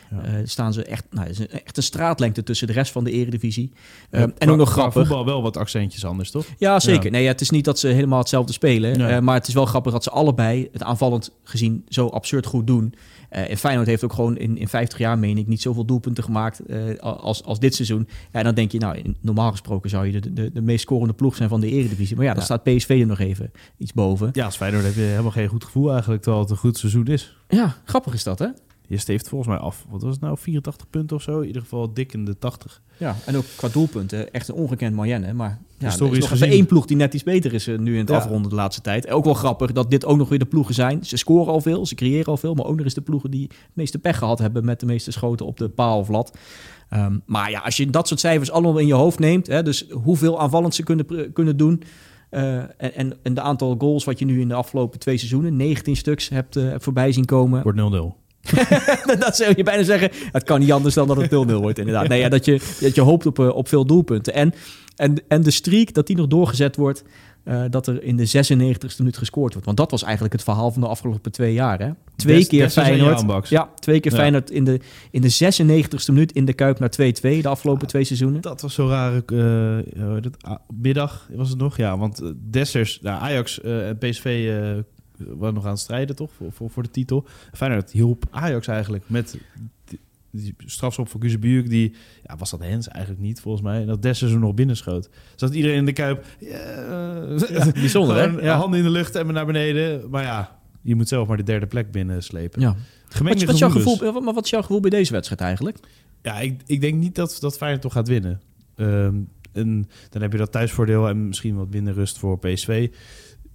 staan ze echt, nou, echt een straatlengte tussen de rest van de eredivisie. Um, en ook nog grappig. voetbal wel wat accentjes anders, toch? Ja, zeker. Nee, ja, het is niet dat ze helemaal hetzelfde spelen. Eh, maar het is wel grappig dat ze allebei het aanvallend gezien zo absurd goed doen. Eh en Feyenoord heeft ook gewoon in, in 50 jaar, meen ik, niet zoveel doelpunten gemaakt eh, als, als dit seizoen. Ja, en dan denk je, nou, in- normaal gesproken zou je de, de, de meest scorende ploeg zijn van de eredivisie. Maar ja, dan Ja. staat PSV er nog even iets boven. Ja, als Feyenoord heb je helemaal geen goed gevoel eigenlijk, terwijl het een goed seizoen is. Ja, grappig is dat, hè? Je steeft volgens mij af, wat was het nou, 84 punten of zo? In ieder geval dik in de 80. Ja, en ook qua doelpunten echt een ongekend moyenne. Maar ja, er is Historisch nog gezien. één ploeg die net iets beter is eh, nu in het Ja. afronden de laatste tijd. Ook wel grappig dat dit ook nog weer de ploegen zijn. Ze scoren al veel, ze creëren al veel. Maar ook nog eens de ploegen die het meeste pech gehad hebben... met de meeste schoten op de paal of lat. Ehm, maar ja, als je dat soort cijfers allemaal in je hoofd neemt... Hè, dus hoeveel aanvallend ze kunnen, pr- kunnen doen... eh, en, en, de aantal goals wat je nu in de afgelopen twee seizoenen... 19 stuks hebt, eh, hebt voorbij zien komen... Wordt 0-0. dat zou je bijna zeggen. Het kan niet anders dan dat het 0-0 wordt, inderdaad. Nee, ja, dat, je, dat je hoopt op, eh, op veel doelpunten. En, en, en de streak, dat die nog doorgezet wordt. eh, dat er in de 96e minuut gescoord wordt. Want dat was eigenlijk het verhaal van de afgelopen twee jaar. Hè? Twee Des- keer Feyenoord. Ja, twee keer Ja. Feyenoord in de, in de 96e minuut in de Kuip naar 2-2. De afgelopen twee seizoenen. Dat was zo het? Ah, middag was het nog, ja. Want Dessers, nou, Ajax en PSV waren nog aan het strijden, toch? Voor, voor, voor de titel. Feyenoord hielp Ajax eigenlijk met die, die strafschop van Guzebuurk. Die, ja, was dat Hens eigenlijk niet, volgens mij. En dat Dessers er nog binnenschoot. Zat iedereen in de Kuip. Ja, bijzonder, hè? Ja. Handen in de lucht en naar beneden. Maar ja, je moet zelf maar de derde plek binnenslepen. Ja. Gemengde Wat, jouw gevoel, eh, maar wat is jouw gevoel bij deze wedstrijd eigenlijk? Ja, ik, ik denk niet dat, dat Feyenoord toch gaat winnen. Ehm, en dan heb je dat thuisvoordeel en misschien wat minder rust voor PSV.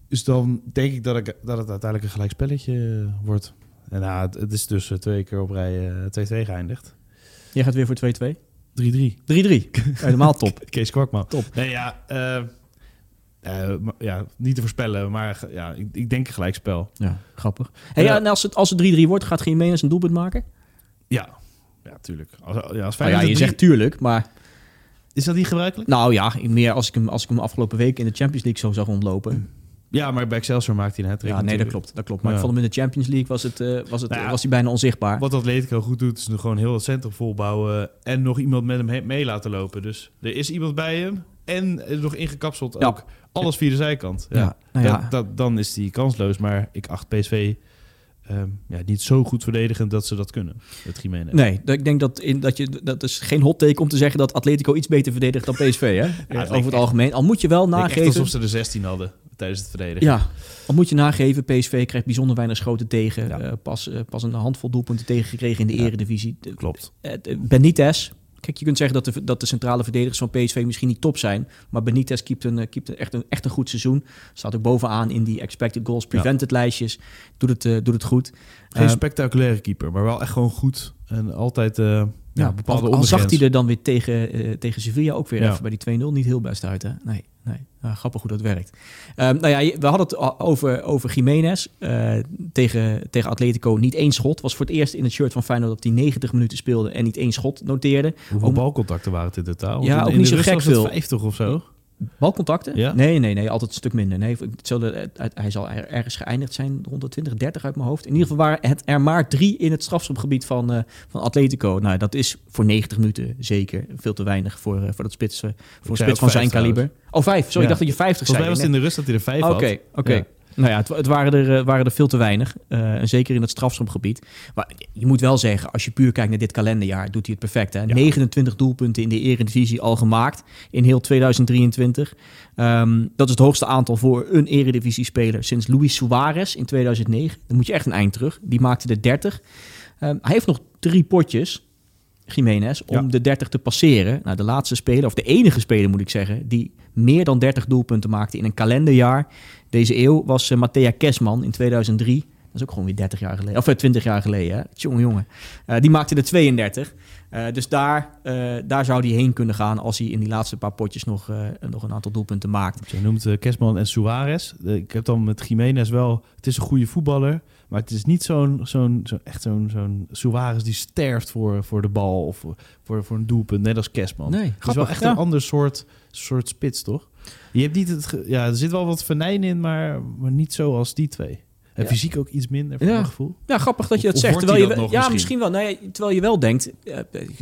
Dus dan denk ik dat, ik, dat het uiteindelijk een gelijk spelletje eh, wordt. En nou, het, het is dus eh, twee keer op rij eh, 2-2 geëindigd. 3-3. Jij gaat weer voor 2-2? 3-3. Helemaal top. Kees Kwakman. Top. Nee, ja, eh, eh, maar- ja, niet te voorspellen, maar ja, ik, ik denk een gelijkspel. Ja, grappig. Hey, Ja. ja, en als het, als het 3-3 wordt, gaat Jiménez een doelpunt maken? Ja, ja, tuurlijk. Als, ja, als Nou ja, je zegt tuurlijk, maar... Is dat niet gebruikelijk? Nou ja, meer als ik hem, als ik hem afgelopen week in de Champions League zo zag rondlopen. Ja, maar bij Excelsior maakt hij een hat Ja, nee, dat klopt. Dat klopt. Maar Ja. ik vond hem in de Champions League was, het, eh, was, het, Nou ja, was hij bijna onzichtbaar. Wat Atletico goed doet, is nu gewoon heel het centrum volbouwen en nog iemand met hem he- mee laten lopen. Dus er is iemand bij hem en er is nog ingekapseld Ja. ook. Alles via de zijkant. Ja. Ja, nou ja. Dat, dat, dan is hij kansloos, maar ik acht PSV ehm, ja, niet zo goed verdedigend dat ze dat kunnen. Het Jiménez. Nee, dat- ik denk dat, in, dat je dat is geen hot take om te zeggen dat Atletico iets beter verdedigt dan PSV, hè? lijkt Over het algemeen. Al moet je wel nageven. alsof ze er 16 hadden tijdens het verdedigen. Ja, al moet je nageven, PSV krijgt bijzonder weinig schoten tegen. Ja. Eh, pas, eh, pas een handvol doelpunten tegengekregen in de Ja. eredivisie. Klopt. eh, Benitez. Kijk, je kunt zeggen dat de, dat de centrale verdedigers van PSV misschien niet top zijn. Maar Benitez keept, een, keept een, echt, een, echt een goed seizoen. Staat ook bovenaan in die expected goals, prevented lijstjes. Doet het, doet het goed. Geen spectaculaire keeper, maar wel echt gewoon goed. En altijd eh, ja, bepaalde al, al zag hij er dan weer tegen, tegen Sevilla ook weer Ja. even bij die 2-0 niet heel best uit. Hè? Nee, nee. Nou, grappig hoe dat werkt. Ehm, nou ja, we hadden het over, over Jiménez eh, tegen, tegen Atletico. Niet één schot. Was voor het eerst in het shirt van Feyenoord dat hij 90 minuten speelde en niet één schot noteerde. Hoeveel Om- balcontacten waren het in totaal? Ja, in- ook in niet de zo rust gek was het veel. 50 of zo. Balcontacten? Ja? Nee, nee, nee. Altijd een stuk minder. Nee, hetzelfde, eh, hij zal er- ergens geëindigd zijn rond de 20, 30 uit mijn hoofd. In ieder geval waren het er maar drie in het strafschopgebied van, eh, van Atletico. Nou, dat is voor 90 minuten zeker veel te weinig voor, eh, voor, dat spits, voor spits van zijn kaliber. Oh, vijf. Sorry, Ja. ik dacht dat je 50 Volgens zei. mij was het in de rust dat hij er vijf Oké, had. oké. Ja. Nou ja, het, het waren, er, eh, waren er veel te weinig. En zeker in het strafschopgebied. Maar je moet wel zeggen, als je puur kijkt naar dit kalenderjaar, doet hij het perfect. Hè? 29 doelpunten in de Eredivisie al gemaakt in heel 2023. Ehm, dat is het hoogste aantal voor een Eredivisie-speler sinds Luis Suarez in 2009. Dan moet je echt een eind terug. Die maakte de 30. Ehm, hij heeft nog drie potjes. Jiménez, om Ja. de 30 te passeren. Nou, de laatste speler, of de enige speler moet ik zeggen, die meer dan 30 doelpunten maakte in een kalenderjaar deze eeuw, was uh, Matthea Kesman in 2003. Dat is ook gewoon weer 30 jaar geleden, of eh, 20 jaar geleden. Hè? Tjonge jongen. Eh, die maakte er 32. Eh, dus daar, eh, daar zou hij heen kunnen gaan als hij in die laatste paar potjes nog, eh, nog een aantal doelpunten maakt. Je noemt Kesman en Suarez. Ik heb dan met Jiménez wel... Het is een goede voetballer, maar het is niet zo'n zo'n zo, echt zo'n zo'n Suarez die sterft voor, voor de bal of voor, voor een doelpunt, net als Kesman. Nee, het is wel echt ja. een ander soort, soort spits, toch? Je hebt niet het... Ja, er zit wel wat venijn in, maar, maar niet zo als die twee. En Ja. fysiek ook iets minder, voor Ja. mijn gevoel. Ja, grappig dat je dat of zegt. Terwijl je, hij dat wel- nog ja, misschien? misschien wel. Nee, terwijl je wel denkt, eh,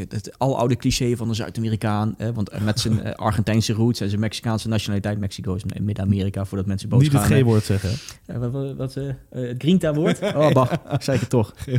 het aloude cliché van de Zuid-Amerikaan, want eh, met zijn eh, Argentijnse roots en zijn Mexicaanse nationaliteit, Mexico is in Midden-Amerika, voordat mensen boos Niet het gaan. G-woord zeggen. Wat, wat, wat, het Grinta-woord? Oh, bah, zei ik het toch.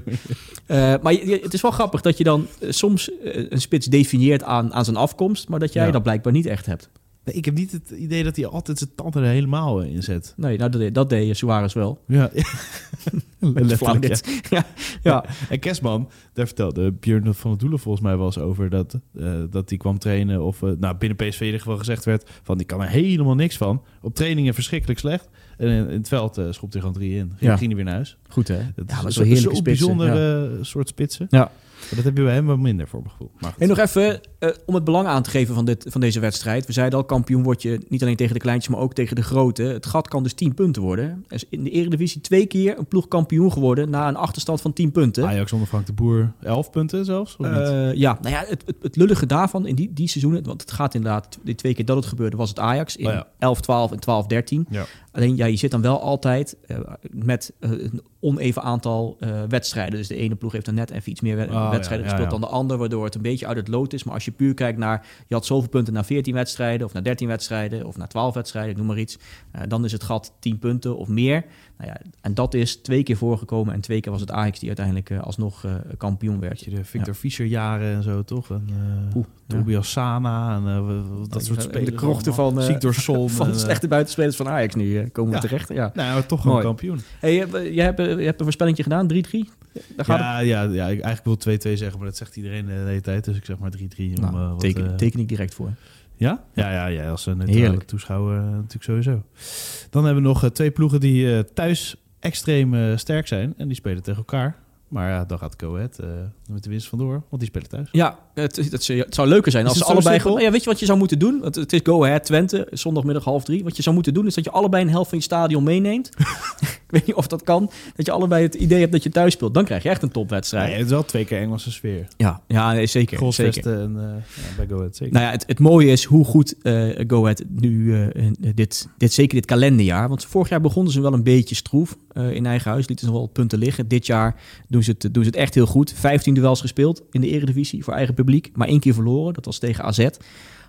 Eh, maar je- je- het is wel grappig dat je dan soms een spits definieert aan, aan zijn afkomst, maar dat jij Ja. dat blijkbaar niet echt hebt. Nee, ik heb niet het idee dat hij altijd zijn tanden er helemaal in zet. Nee, nou, dat, deed- dat deed Suarez wel. Ja, letterlijk. ja. ja, ja. En Kerstman, daar vertelde Björn van het Doelen volgens mij eens over dat, eh, dat hij kwam trainen. Of eh, nou, binnen PSV in ieder geval gezegd werd van die kan er helemaal niks van. Op trainingen verschrikkelijk slecht. En in, in het veld schopt hij gewoon drie in. Ging, Ja. ging hij weer naar huis. Goed hè? Dat ja, is een heerlijke zo spitsen. bijzonder ja. eh, soort spitsen. Ja. Maar dat heb je bij hem wel minder voor mijn gevoel. En nog even eh, om het belang aan te geven van, dit, van deze wedstrijd. We zeiden al, kampioen word je niet alleen tegen de kleintjes, maar ook tegen de grote. Het gat kan dus 10 punten worden. Er is in de Eredivisie twee keer een ploeg kampioen geworden na een achterstand van 10 punten. Ajax onder Frank de Boer 11 punten zelfs? Of niet? Eh, ja, nou ja, het, het, het lullige daarvan in die, die seizoenen, want het gaat inderdaad, de twee keer dat het gebeurde, was het Ajax in Oh ja. 11, 12 en 12, 13. Ja. Alleen ja, je zit dan wel altijd eh, met een oneven aantal wedstrijden. Dus de ene ploeg heeft dan net even iets meer Oh, ja, wedstrijden gespeeld dan de ander, waardoor het een beetje uit het lood is. Maar als je puur kijkt naar, je had zoveel punten na 14 wedstrijden, of na 13 wedstrijden, of na 12 wedstrijden, ik noem maar iets. eh, dan is het gat 10 punten of meer. Nou ja, en dat is twee keer voorgekomen en twee keer was het Ajax die uiteindelijk eh, alsnog eh, kampioen werd. Je, de Victor Fischer jaren en zo, toch? En, Oeh, Tobias Sana en dat soort de spelers. krochten allemaal. van, Ziek door Son. Van de slechte buitenspelers van Ajax nu komen we Ja. terecht. Ja. Nou, toch Mooi. kampioen. Hey, je, hebt- je, hebt, je hebt een voorspellingje gedaan, 3-3? Het. Ja, ja, ja, ik eigenlijk wil 2-2 zeggen, maar dat zegt iedereen de hele tijd. Dus ik zeg maar 3-3. om, Nou, eh, teken, eh, teken ik direct voor. Ja? Ja, ja, ja als een neutrale toeschouwer eh, natuurlijk sowieso. Dan hebben we nog eh, twee ploegen die eh, thuis extreem eh, sterk zijn. En die spelen tegen elkaar. Maar ja, dan gaat Go Ahead eh, met de winst vandoor, want die spelen thuis. Ja, het, het, het, het zou leuker zijn Is als ze het allebei... gewoon- Ja, weet je wat je zou moeten doen? Want het is Go Ahead Twente, zondagmiddag half drie. Wat je zou moeten doen is dat je allebei een helft van je stadion meeneemt. ik weet niet of dat kan. Dat je allebei het idee hebt dat je thuis speelt. Dan krijg je echt een topwedstrijd. het is wel twee keer Engelse sfeer. Ja, ja nee, zeker. en eh, ja, bij Go Ahead zeker. Nou ja, het, het mooie is hoe goed eh Go Ahead nu, eh, dit, dit, zeker dit kalenderjaar... Want vorig jaar begonnen ze wel een beetje stroef in eigen huis. Lieten ze nog wel punten liggen. Dit jaar doen ze, het, doen ze het echt heel goed. 15 duels gespeeld in de eredivisie voor eigen publiek. Maar één keer verloren, dat was tegen AZ.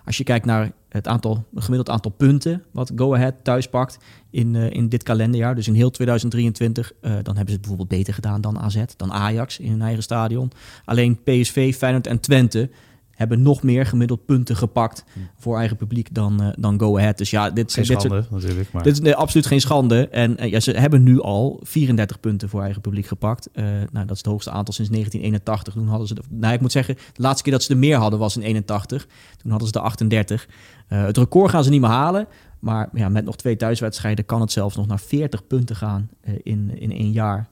Als je kijkt naar het aantal, gemiddeld aantal punten... wat Go Ahead thuis pakt in, eh, in dit kalenderjaar... dus in heel 2023... eh, dan hebben ze het bijvoorbeeld beter gedaan dan AZ, dan Ajax in hun eigen stadion. Alleen PSV, Feyenoord en Twente hebben nog meer gemiddeld punten gepakt voor eigen publiek dan, eh, dan Go Ahead. Dus ja, dit, Geen dit, schande soort, natuurlijk, maar... dit is nee, absoluut geen schande. En eh, ja, ze hebben nu al 34 punten voor eigen publiek gepakt. Eh, nou, dat is het hoogste aantal sinds 1981. Toen hadden ze, de, nou, ik moet zeggen, de laatste keer dat ze er meer hadden was in 81. Toen hadden ze de 38. Eh, het record gaan ze niet meer halen. Maar ja, met nog twee thuiswedstrijden kan het zelfs nog naar 40 punten gaan in, in één jaar.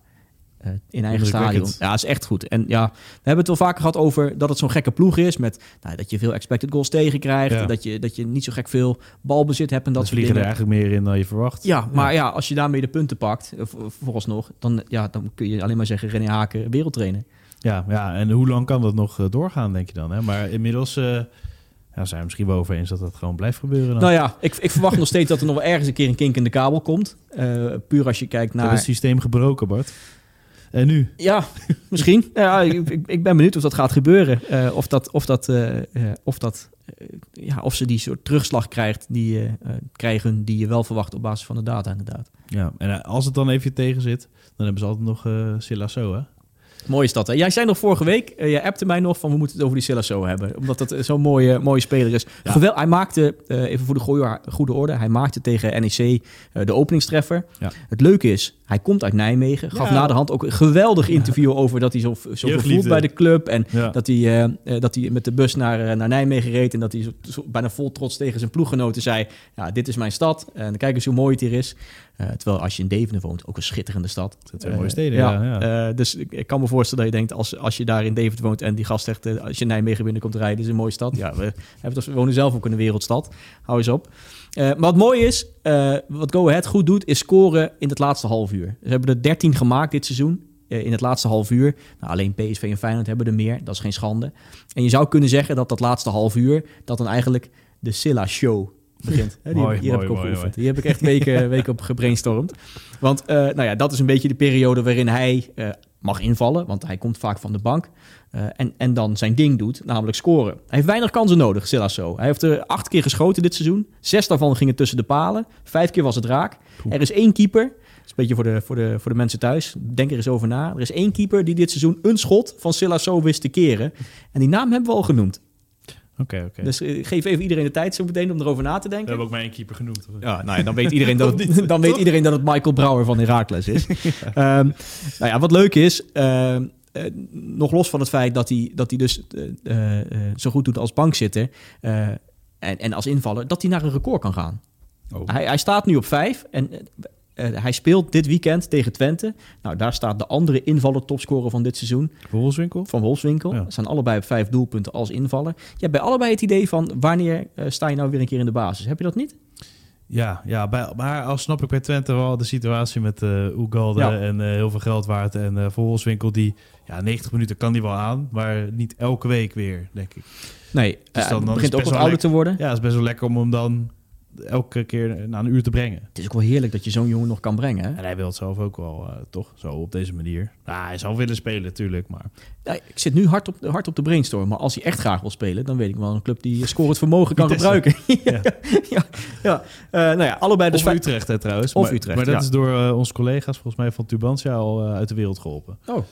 Eh, in eigen stadion. Ja, is echt goed. En ja, we hebben het wel vaker gehad over dat het zo'n gekke ploeg is. Met nou, dat je veel expected goals tegenkrijgt. Ja. Dat, je, dat je niet zo gek veel balbezit hebt en dat dat soort vliegen er dingen. eigenlijk meer in dan je verwacht. Ja, maar ja, als je daarmee de punten pakt, eh, voor- vooralsnog, dan, ja, dan kun je alleen maar zeggen René Haken wereldtrainer. Ja, ja, en hoe lang kan dat nog eh, doorgaan, denk je dan? Hè? Maar inmiddels ja, zijn we misschien wel over eens dat dat gewoon blijft gebeuren. Dan. Nou ja, ik, ik verwacht nog steeds dat er nog wel ergens een keer een kink in de kabel komt. Puur als je kijkt Dat is naar... het systeem gebroken, Bart. En nu? Ja, misschien. ja, ik, ik, ben benieuwd of dat gaat gebeuren. Eh, of, dat, of, dat, eh, eh, of, dat, eh, ja, of ze die soort terugslag krijgt die, eh, eh, krijgen die je wel verwacht op basis van de data inderdaad. Ja, en eh, als het dan even tegen zit, dan hebben ze altijd nog eh So, hè? Mooi is dat. Hè? Jij zei nog vorige week, eh jij appte mij nog van we moeten het over die Silasso hebben. Omdat dat eh, zo'n mooie, mooie speler is. Ja. Gewel, hij maakte, eh, even voor de goede, goede orde, hij maakte tegen NEC de openingstreffer. Ja. Het leuke is, hij komt uit Nijmegen. Gaf Ja. na de hand ook een geweldig interview over dat hij zo, zo voelt bij de club. En dat, hij, dat hij met de bus naar, naar Nijmegen reed. En dat hij zo, zo bijna vol trots tegen zijn ploeggenoten zei... Ja, dit is mijn stad. En kijk eens hoe mooi het hier is. Eh, terwijl als je in Deventer woont, ook een schitterende stad. Dat zijn twee Eh, mooie steden, ja, ja. Eh, dus ik, ik kan me voorstellen dat je denkt, als, als je daar in Deventer woont en die gast zegt, als je Nijmegen binnenkomt rijden, is een mooie stad. Ja, we, hebben we wonen zelf ook in een wereldstad. Hou eens op. Maar wat mooi is, wat Go Ahead goed doet, is scoren in het laatste half uur. Ze hebben er 13 gemaakt dit seizoen. In het laatste half uur. Nou, alleen PSV en Feyenoord hebben er meer. Dat is geen schande. En je zou kunnen zeggen dat dat laatste half uur... dat dan eigenlijk de Silla Show begint. Hè, die Mooi, heb, hier heb ik op mooi, geoefend. Die heb ik echt weken, weken op gebrainstormd. Want eh, nou ja, dat is een beetje de periode waarin hij eh, mag invallen. Want hij komt vaak van de bank. eh, en, en dan zijn ding doet, namelijk scoren. Hij heeft weinig kansen nodig, Silasso. Hij heeft er acht keer geschoten dit seizoen. Zes daarvan gingen tussen de palen. Vijf keer was het raak. Er is één keeper. Dat is een beetje voor de, voor, de, voor de mensen thuis. Denk er eens over na. Er is één keeper die dit seizoen een schot van Silasso wist te keren. En die naam hebben we al genoemd. Oké, oké. Dus eh, ik geef even iedereen de tijd zo meteen om erover na te We denken. hebben ook maar één keeper genoemd. Ja, nou ja, dan weet iedereen dat het, dan weet iedereen dat het Michael Brouwer van Heracles is. Ehm, nou ja, wat leuk is, ehm, eh, nog los van het feit dat hij, dat hij dus eh, zo goed doet als bankzitter eh, en, en als invaller, dat hij naar een record kan gaan. Oh. Hij, hij staat nu op vijf en eh, hij speelt dit weekend tegen Twente. Nou, daar staat de andere invaller topscorer van dit seizoen, Volkswinkel? van Wolfswinkel. Ja. Ze staan allebei op vijf doelpunten als invaller. Je hebt bij allebei het idee van wanneer eh, sta je nou weer een keer in de basis? Heb je dat niet? Ja, ja bij, maar al snap ik bij Twente wel de situatie met Ja. en heel veel geld waard. En eh Volkswinkel die, ja, 90 minuten kan die wel aan, maar niet elke week weer, denk ik. Nee, Dus dan- het dan begint ook wat ouder te worden. Ja, het is best wel lekker om hem dan elke keer na een uur te brengen. Het is ook wel heerlijk dat je zo'n jongen nog kan brengen. Hè? En hij wil het zelf ook wel, eh, toch? Zo op deze manier. Nou, hij zou willen spelen, natuurlijk, maar... Ja, ik zit nu hard op, hard op de brainstorm. Maar als hij echt graag wil spelen, dan weet ik wel een club die scorend vermogen kan gebruiken. ja, ja, ja. Eh, nou ja, allebei dus of Utrecht, hè, trouwens. Of maar, Utrecht, Maar dat is door eh, onze collega's, volgens mij van Tubantia, al uit de wereld geholpen. Oh,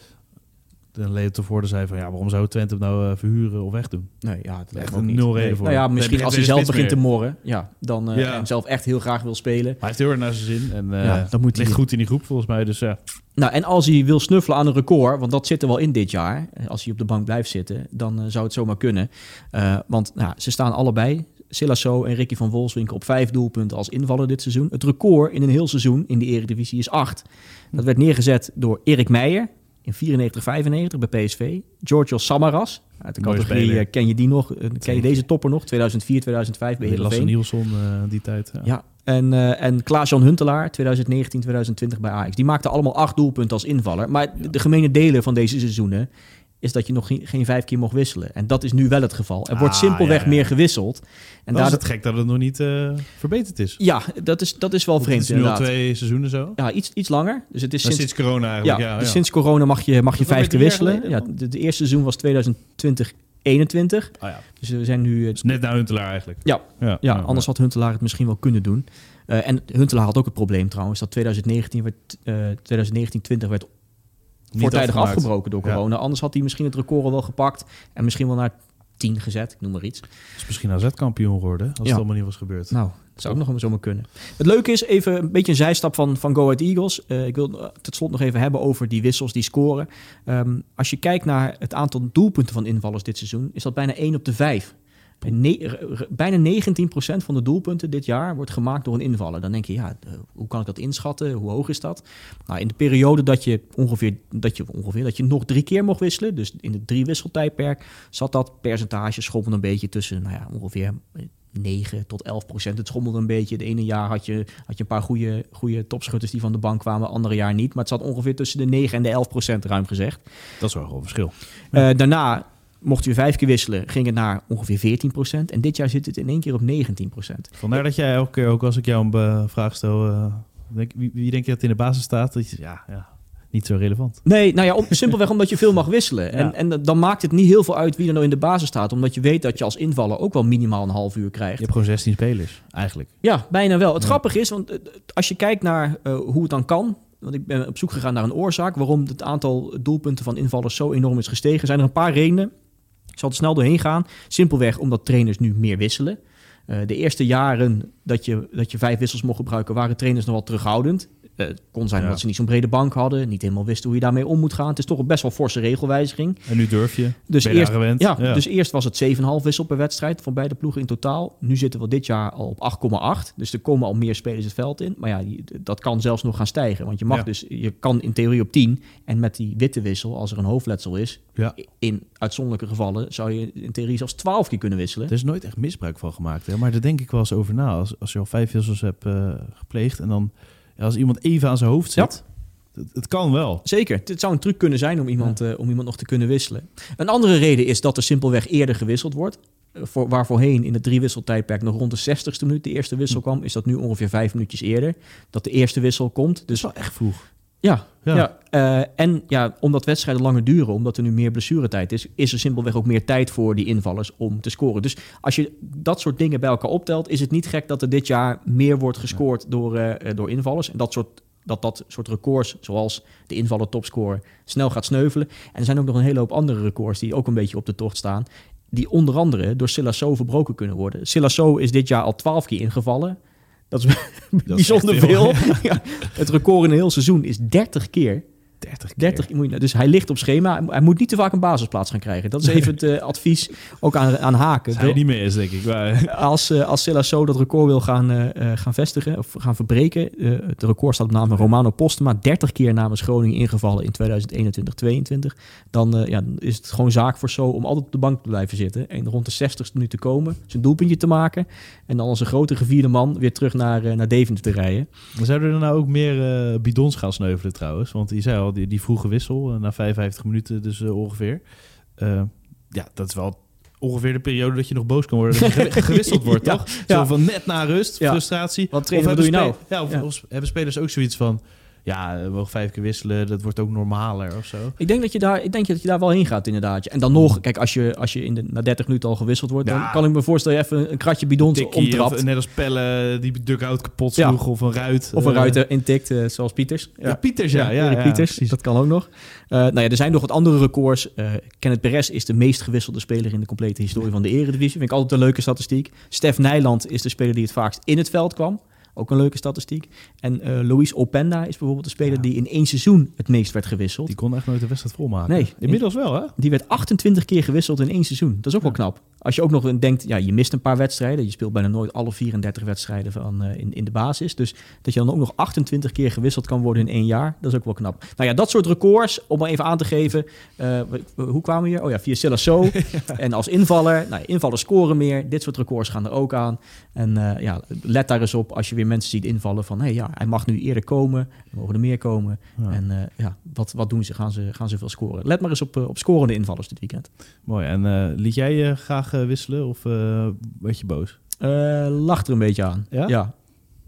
De leden tevoren zei van, ja, waarom zou Twente hem nou eh, verhuren of wegdoen? nee, ja, dat lijkt ook niet. nul reden Nee. voor. Nou ja, misschien als hij zelf begint te morren, ja, dan eh, Ja. en zelf echt heel graag wil spelen. Maar hij heeft heel erg naar zijn zin. En eh Ja, dan moet hij- ligt goed in die groep, volgens mij. Dus ja, Nou, en als hij wil snuffelen aan een record, want dat zit er wel in dit jaar. Als hij op de bank blijft zitten, dan zou het zomaar kunnen. Eh, want nou, ze staan allebei, Silasso en Ricky van Wolfswinkel, op vijf doelpunten als invaller dit seizoen. Het record in een heel seizoen in de Eredivisie is acht. Dat werd neergezet door Erik Meijer in 94-95 bij PSV. Giorgio Samaras, uit de Mooie categorie speler. eh, ken je die nog? Eh, ken je deze topper nog? 2004, 2005 bij Lasse Heerenveen. Nielsen eh, die tijd. Ja. Ja, en, en Klaas-Jan Huntelaar, 2019, 2020 bij Ajax. Die maakten allemaal acht doelpunten als invaller. Maar de gemene delen van deze seizoenen is dat je nog geen, geen vijf keer mocht wisselen. En dat is nu wel het geval. Er wordt Ah, simpelweg ja, ja. meer gewisseld. En daardoor, is het gek dat het nog niet eh, verbeterd is. ja, dat is, dat is wel Het vreemd is nu al inderdaad. twee seizoenen zo. Ja, iets, iets langer. Dus het is Maar sinds, sinds corona ja, eigenlijk. Ja, ja, dus sinds corona mag je, mag je vijf keer wisselen. Ja, de, de eerste seizoen was 2020, 21. Ah, ja. Dus we zijn nu... eh, Dus net na Huntelaar eigenlijk. Ja, Ja, Ja, anders had Huntelaar het misschien wel kunnen doen. Eh, en Huntelaar had ook het probleem trouwens dat 2019 werd, eh 2019 20 werd voortijdig afgebroken door Ja. corona. Anders had hij misschien het record al wel gepakt en misschien wel naar 10 gezet, ik noem maar iets. is misschien AZ-kampioen geworden, als Ja. het allemaal niet was gebeurd. Nou, dat zou ook nog zomaar kunnen. Het leuke is even een beetje een zijstap van, van Go Ahead Eagles. Eh, ik wil tot slot nog even hebben over die wissels die scoren. Ehm, als je kijkt naar het aantal doelpunten van invallers dit seizoen, is dat bijna 1 op de 5. Ne- bijna 19% van de doelpunten dit jaar wordt gemaakt door een invaller. Dan denk je, ja, hoe kan ik dat inschatten? Hoe hoog is dat? Nou, in de periode dat je ongeveer, dat je ongeveer dat je nog drie keer mocht wisselen, dus in het drie wisseltijdperk, zat dat percentage schommelde een beetje tussen, nou ja, ongeveer 9 tot 11 procent. Het schommelde een beetje. Het ene jaar had je, had je een paar goede, goede topschutters die van de bank kwamen, andere jaar niet. Maar het zat ongeveer tussen de 9 en de 11 procent, ruim gezegd. Dat is wel een verschil. Eh, daarna mocht je vijf keer wisselen, ging het naar ongeveer 14 procent. En dit jaar zit het in één keer op 19 procent. Vandaar dat jij elke keer, ook als ik jou een eh, vraag stel, eh, denk, wie, wie denk je dat in de basis staat? Dat je, ja, ja, niet zo relevant. Nee, nou ja, om, simpelweg omdat je veel mag wisselen. En, Ja. en dan maakt het niet heel veel uit wie er nou in de basis staat. Omdat je weet dat je als invaller ook wel minimaal een half uur Je krijgt. hebt gewoon 16 spelers, eigenlijk. Ja, bijna wel. Het Ja. grappige is, want eh, als je kijkt naar eh, hoe het dan kan. Want ik ben op zoek gegaan naar een oorzaak waarom het aantal doelpunten van invallers zo enorm is gestegen. Zijn er een paar redenen. Ik zal er snel doorheen gaan. Simpelweg omdat trainers nu meer wisselen. Eh, de eerste jaren dat je, dat je vijf wissels mocht gebruiken, waren trainers nog wel terughoudend. Eh, Het kon zijn Ja. dat ze niet zo'n brede bank hadden, niet helemaal wisten hoe je daarmee om moet gaan. Het is toch een best wel forse regelwijziging. En nu durf je. Dus je eerst, ja, Ja. dus eerst was het 7,5 wissel per wedstrijd voor beide ploegen in totaal. Nu zitten we dit jaar al op 8,8. Dus er komen al meer spelers het veld in. Maar ja, dat kan zelfs nog gaan stijgen. Want je mag Ja. dus, je kan in theorie op 10. En met die witte wissel, als er een hoofdletsel is, in uitzonderlijke gevallen zou je in theorie zelfs 12 keer kunnen wisselen. Er is nooit echt misbruik van gemaakt. Hè? Maar daar denk ik wel eens over na. Als, als je al vijf wissels hebt eh, gepleegd en dan als iemand even aan zijn hoofd zit. Het, het kan wel. Zeker. Het zou een truc kunnen zijn om iemand, eh, om iemand nog te kunnen wisselen. Een andere reden is dat er simpelweg eerder gewisseld wordt. Eh, Voor, waar voorheen in het driewisseltijdperk nog rond de 60ste minuut de eerste wissel kwam, is dat nu ongeveer vijf minuutjes eerder dat de eerste wissel komt. Dus Dus wel echt vroeg. Ja, Ja. ja. eh, en ja, omdat wedstrijden langer duren, omdat er nu meer blessuretijd is, is er simpelweg ook meer tijd voor die invallers om te scoren. Dus als je dat soort dingen bij elkaar optelt, is het niet gek dat er dit jaar meer wordt gescoord door, eh, eh, door invallers. En dat soort, dat dat soort records, zoals de invaller topscorer, snel gaat sneuvelen. En er zijn ook nog een hele hoop andere records die ook een beetje op de tocht staan. Die onder andere door Silasso verbroken kunnen worden. Silasso is dit jaar al twaalf keer ingevallen. Dat is bijzonder echt veel. veel. Ja, het record in een heel seizoen is 30 keer. 30 keer. 30, moet je, dus hij ligt op schema. Hij moet niet te vaak een basisplaats gaan krijgen. Dat is even het eh, advies ook aan, aan haken. Dat hij niet meer is, denk ik. Maar, Als, eh als Silasso dat record wil gaan, eh, gaan vestigen of gaan verbreken. het record staat op naam van Romano Postema. 30 keer namens Groningen ingevallen in 2021-22. Dan eh, ja, dan is het gewoon zaak voor zo om altijd op de bank te blijven zitten. En rond de 60ste minuut te komen. Zijn doelpuntje te maken. En dan als een grote gevierde man weer terug naar, naar Deventer te rijden. maar zouden er nou ook meer bidons gaan sneuvelen trouwens? Want die zei die, die vroege wissel, eh, na 55 minuten dus eh, ongeveer. Eh, ja, dat is wel ongeveer de periode dat je nog boos kan worden. Dat je ge- gewisseld wordt, Ja, toch? Zo ja. van net na rust, frustratie. Wat Of wat doe je hebben nou? Ja, of, of hebben spelers ook zoiets van... Ja, we mogen vijf keer wisselen, dat wordt ook normaler of zo. Ik denk dat je daar, ik denk dat je daar wel heen gaat, inderdaad. En dan nog, kijk, als je, als je in de, na 30 minuten al gewisseld wordt, dan kan ik me voorstellen je even een kratje bidons Tikkie, omtrapt. of net als Pelle die dugout kapot Ja. sloeg, of een ruit. Of een eh, ruiter intikt, eh, zoals Pieters. Ja, Pieters, ja. ja, Pieters, dat kan ook nog. Eh, nou ja, er zijn nog wat andere records. Kenneth Perez is de meest gewisselde speler in de complete historie van de Eredivisie. Vind ik altijd een leuke statistiek. Stef Nijland is de speler die het vaakst in het veld kwam. Ook een leuke statistiek. En eh Luis Openda is bijvoorbeeld de speler Ja. die in één seizoen het meest werd gewisseld. Die kon echt nooit de wedstrijd volmaken. Nee. Inmiddels wel, hè? Die werd 28 keer gewisseld in één seizoen. Dat is ook wel knap. Als je ook nog denkt, ja, je mist een paar wedstrijden. Je speelt bijna nooit alle 34 wedstrijden van, eh, in, in de basis. Dus dat je dan ook nog 28 keer gewisseld kan worden in één jaar, dat is ook wel knap. Nou ja, dat soort records, om maar even aan te geven. eh, hoe kwamen we hier? Oh ja, via Silasso. En als invaller, nou, invallers scoren meer. Dit soort records gaan er ook aan. En ja, let daar eens op als je weer mensen ziet invallen van... hé, hey, ja, hij mag nu eerder komen. Er mogen er meer komen. Ja. En eh, ja, wat, wat doen ze? Gaan, ze? gaan ze veel scoren? Let maar eens op, eh, op scorende invallers dit weekend. Mooi. En eh, liet jij je graag wisselen of werd je boos? Lacht er een beetje aan. Ja?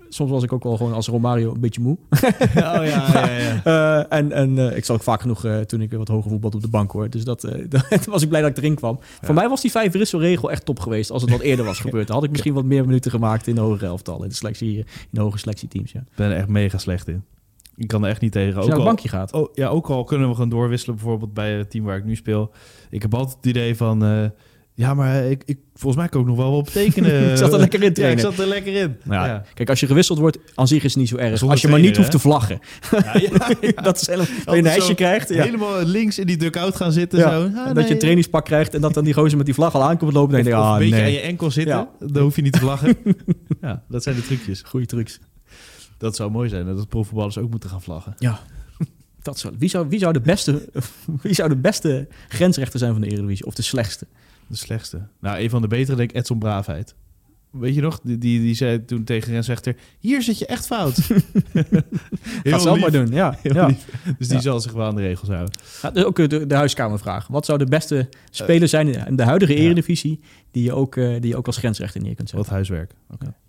Soms was ik ook wel gewoon als Romario een beetje moe. oh ja, ja, ja. Eh, en en eh, ik zat ook vaak genoeg eh, toen ik wat hoger voetbal op de bank hoor. Dus dat, eh, toen was ik blij dat ik erin kwam. Voor mij was die vijf wisselregel echt top geweest als het wat eerder was gebeurd. Dan had ik misschien wat meer minuten gemaakt in de hogere elftal. In de, selectie, in de hoge selectieteams. Ja. Ik ben er echt mega slecht in. Ik kan er echt niet tegen. Als je Ook naar het al, bankje gaat. oh, ja, ook al kunnen we gewoon doorwisselen, bijvoorbeeld bij het team waar ik nu speel. Ik heb altijd het idee van, eh, ja, maar ik, ik, volgens mij kan ik nog wel wat betekenen. Ik zat er lekker in, Ja, ik zat er lekker in. Nou ja. Kijk, als je gewisseld wordt, aan zich is het niet zo erg. Zonder als je maar niet hoeft te vlaggen. Ja, dat is helemaal... Dat je een hesje krijgt. Ja. Helemaal links in die dugout gaan zitten. Zo. en Ah, dat nee. je een trainingspak krijgt en dat dan die gozer met die vlag al aankomt lopen. Dan denk je, ah een beetje aan je enkel zitten. Dan hoef je niet te vlaggen. ja, dat zijn de trucjes. Goeie trucs. Dat zou mooi zijn. Dat profvoetballers ook moeten gaan vlaggen. Ja. Dat zou, wie, zou, wie, zou de beste, wie zou de beste grensrechter zijn van de Eredivisie? Of de slechtste? De slechtste. Nou, een van de betere denk ik Edson Braafheid. Weet je nog? Die, die, die zei toen tegen grensrechter... Hier zit je echt fout. Ga zelf maar doen. Ja, Heel ja. Dus die Ja. zal zich wel aan de regels houden. Ja, dus ook de, de huiskamervraag. Wat zou de beste speler zijn in de huidige ja. Eredivisie... Die je, ook, eh, die je ook als grensrechter neer kunt Wat zetten? huiswerk. Oké.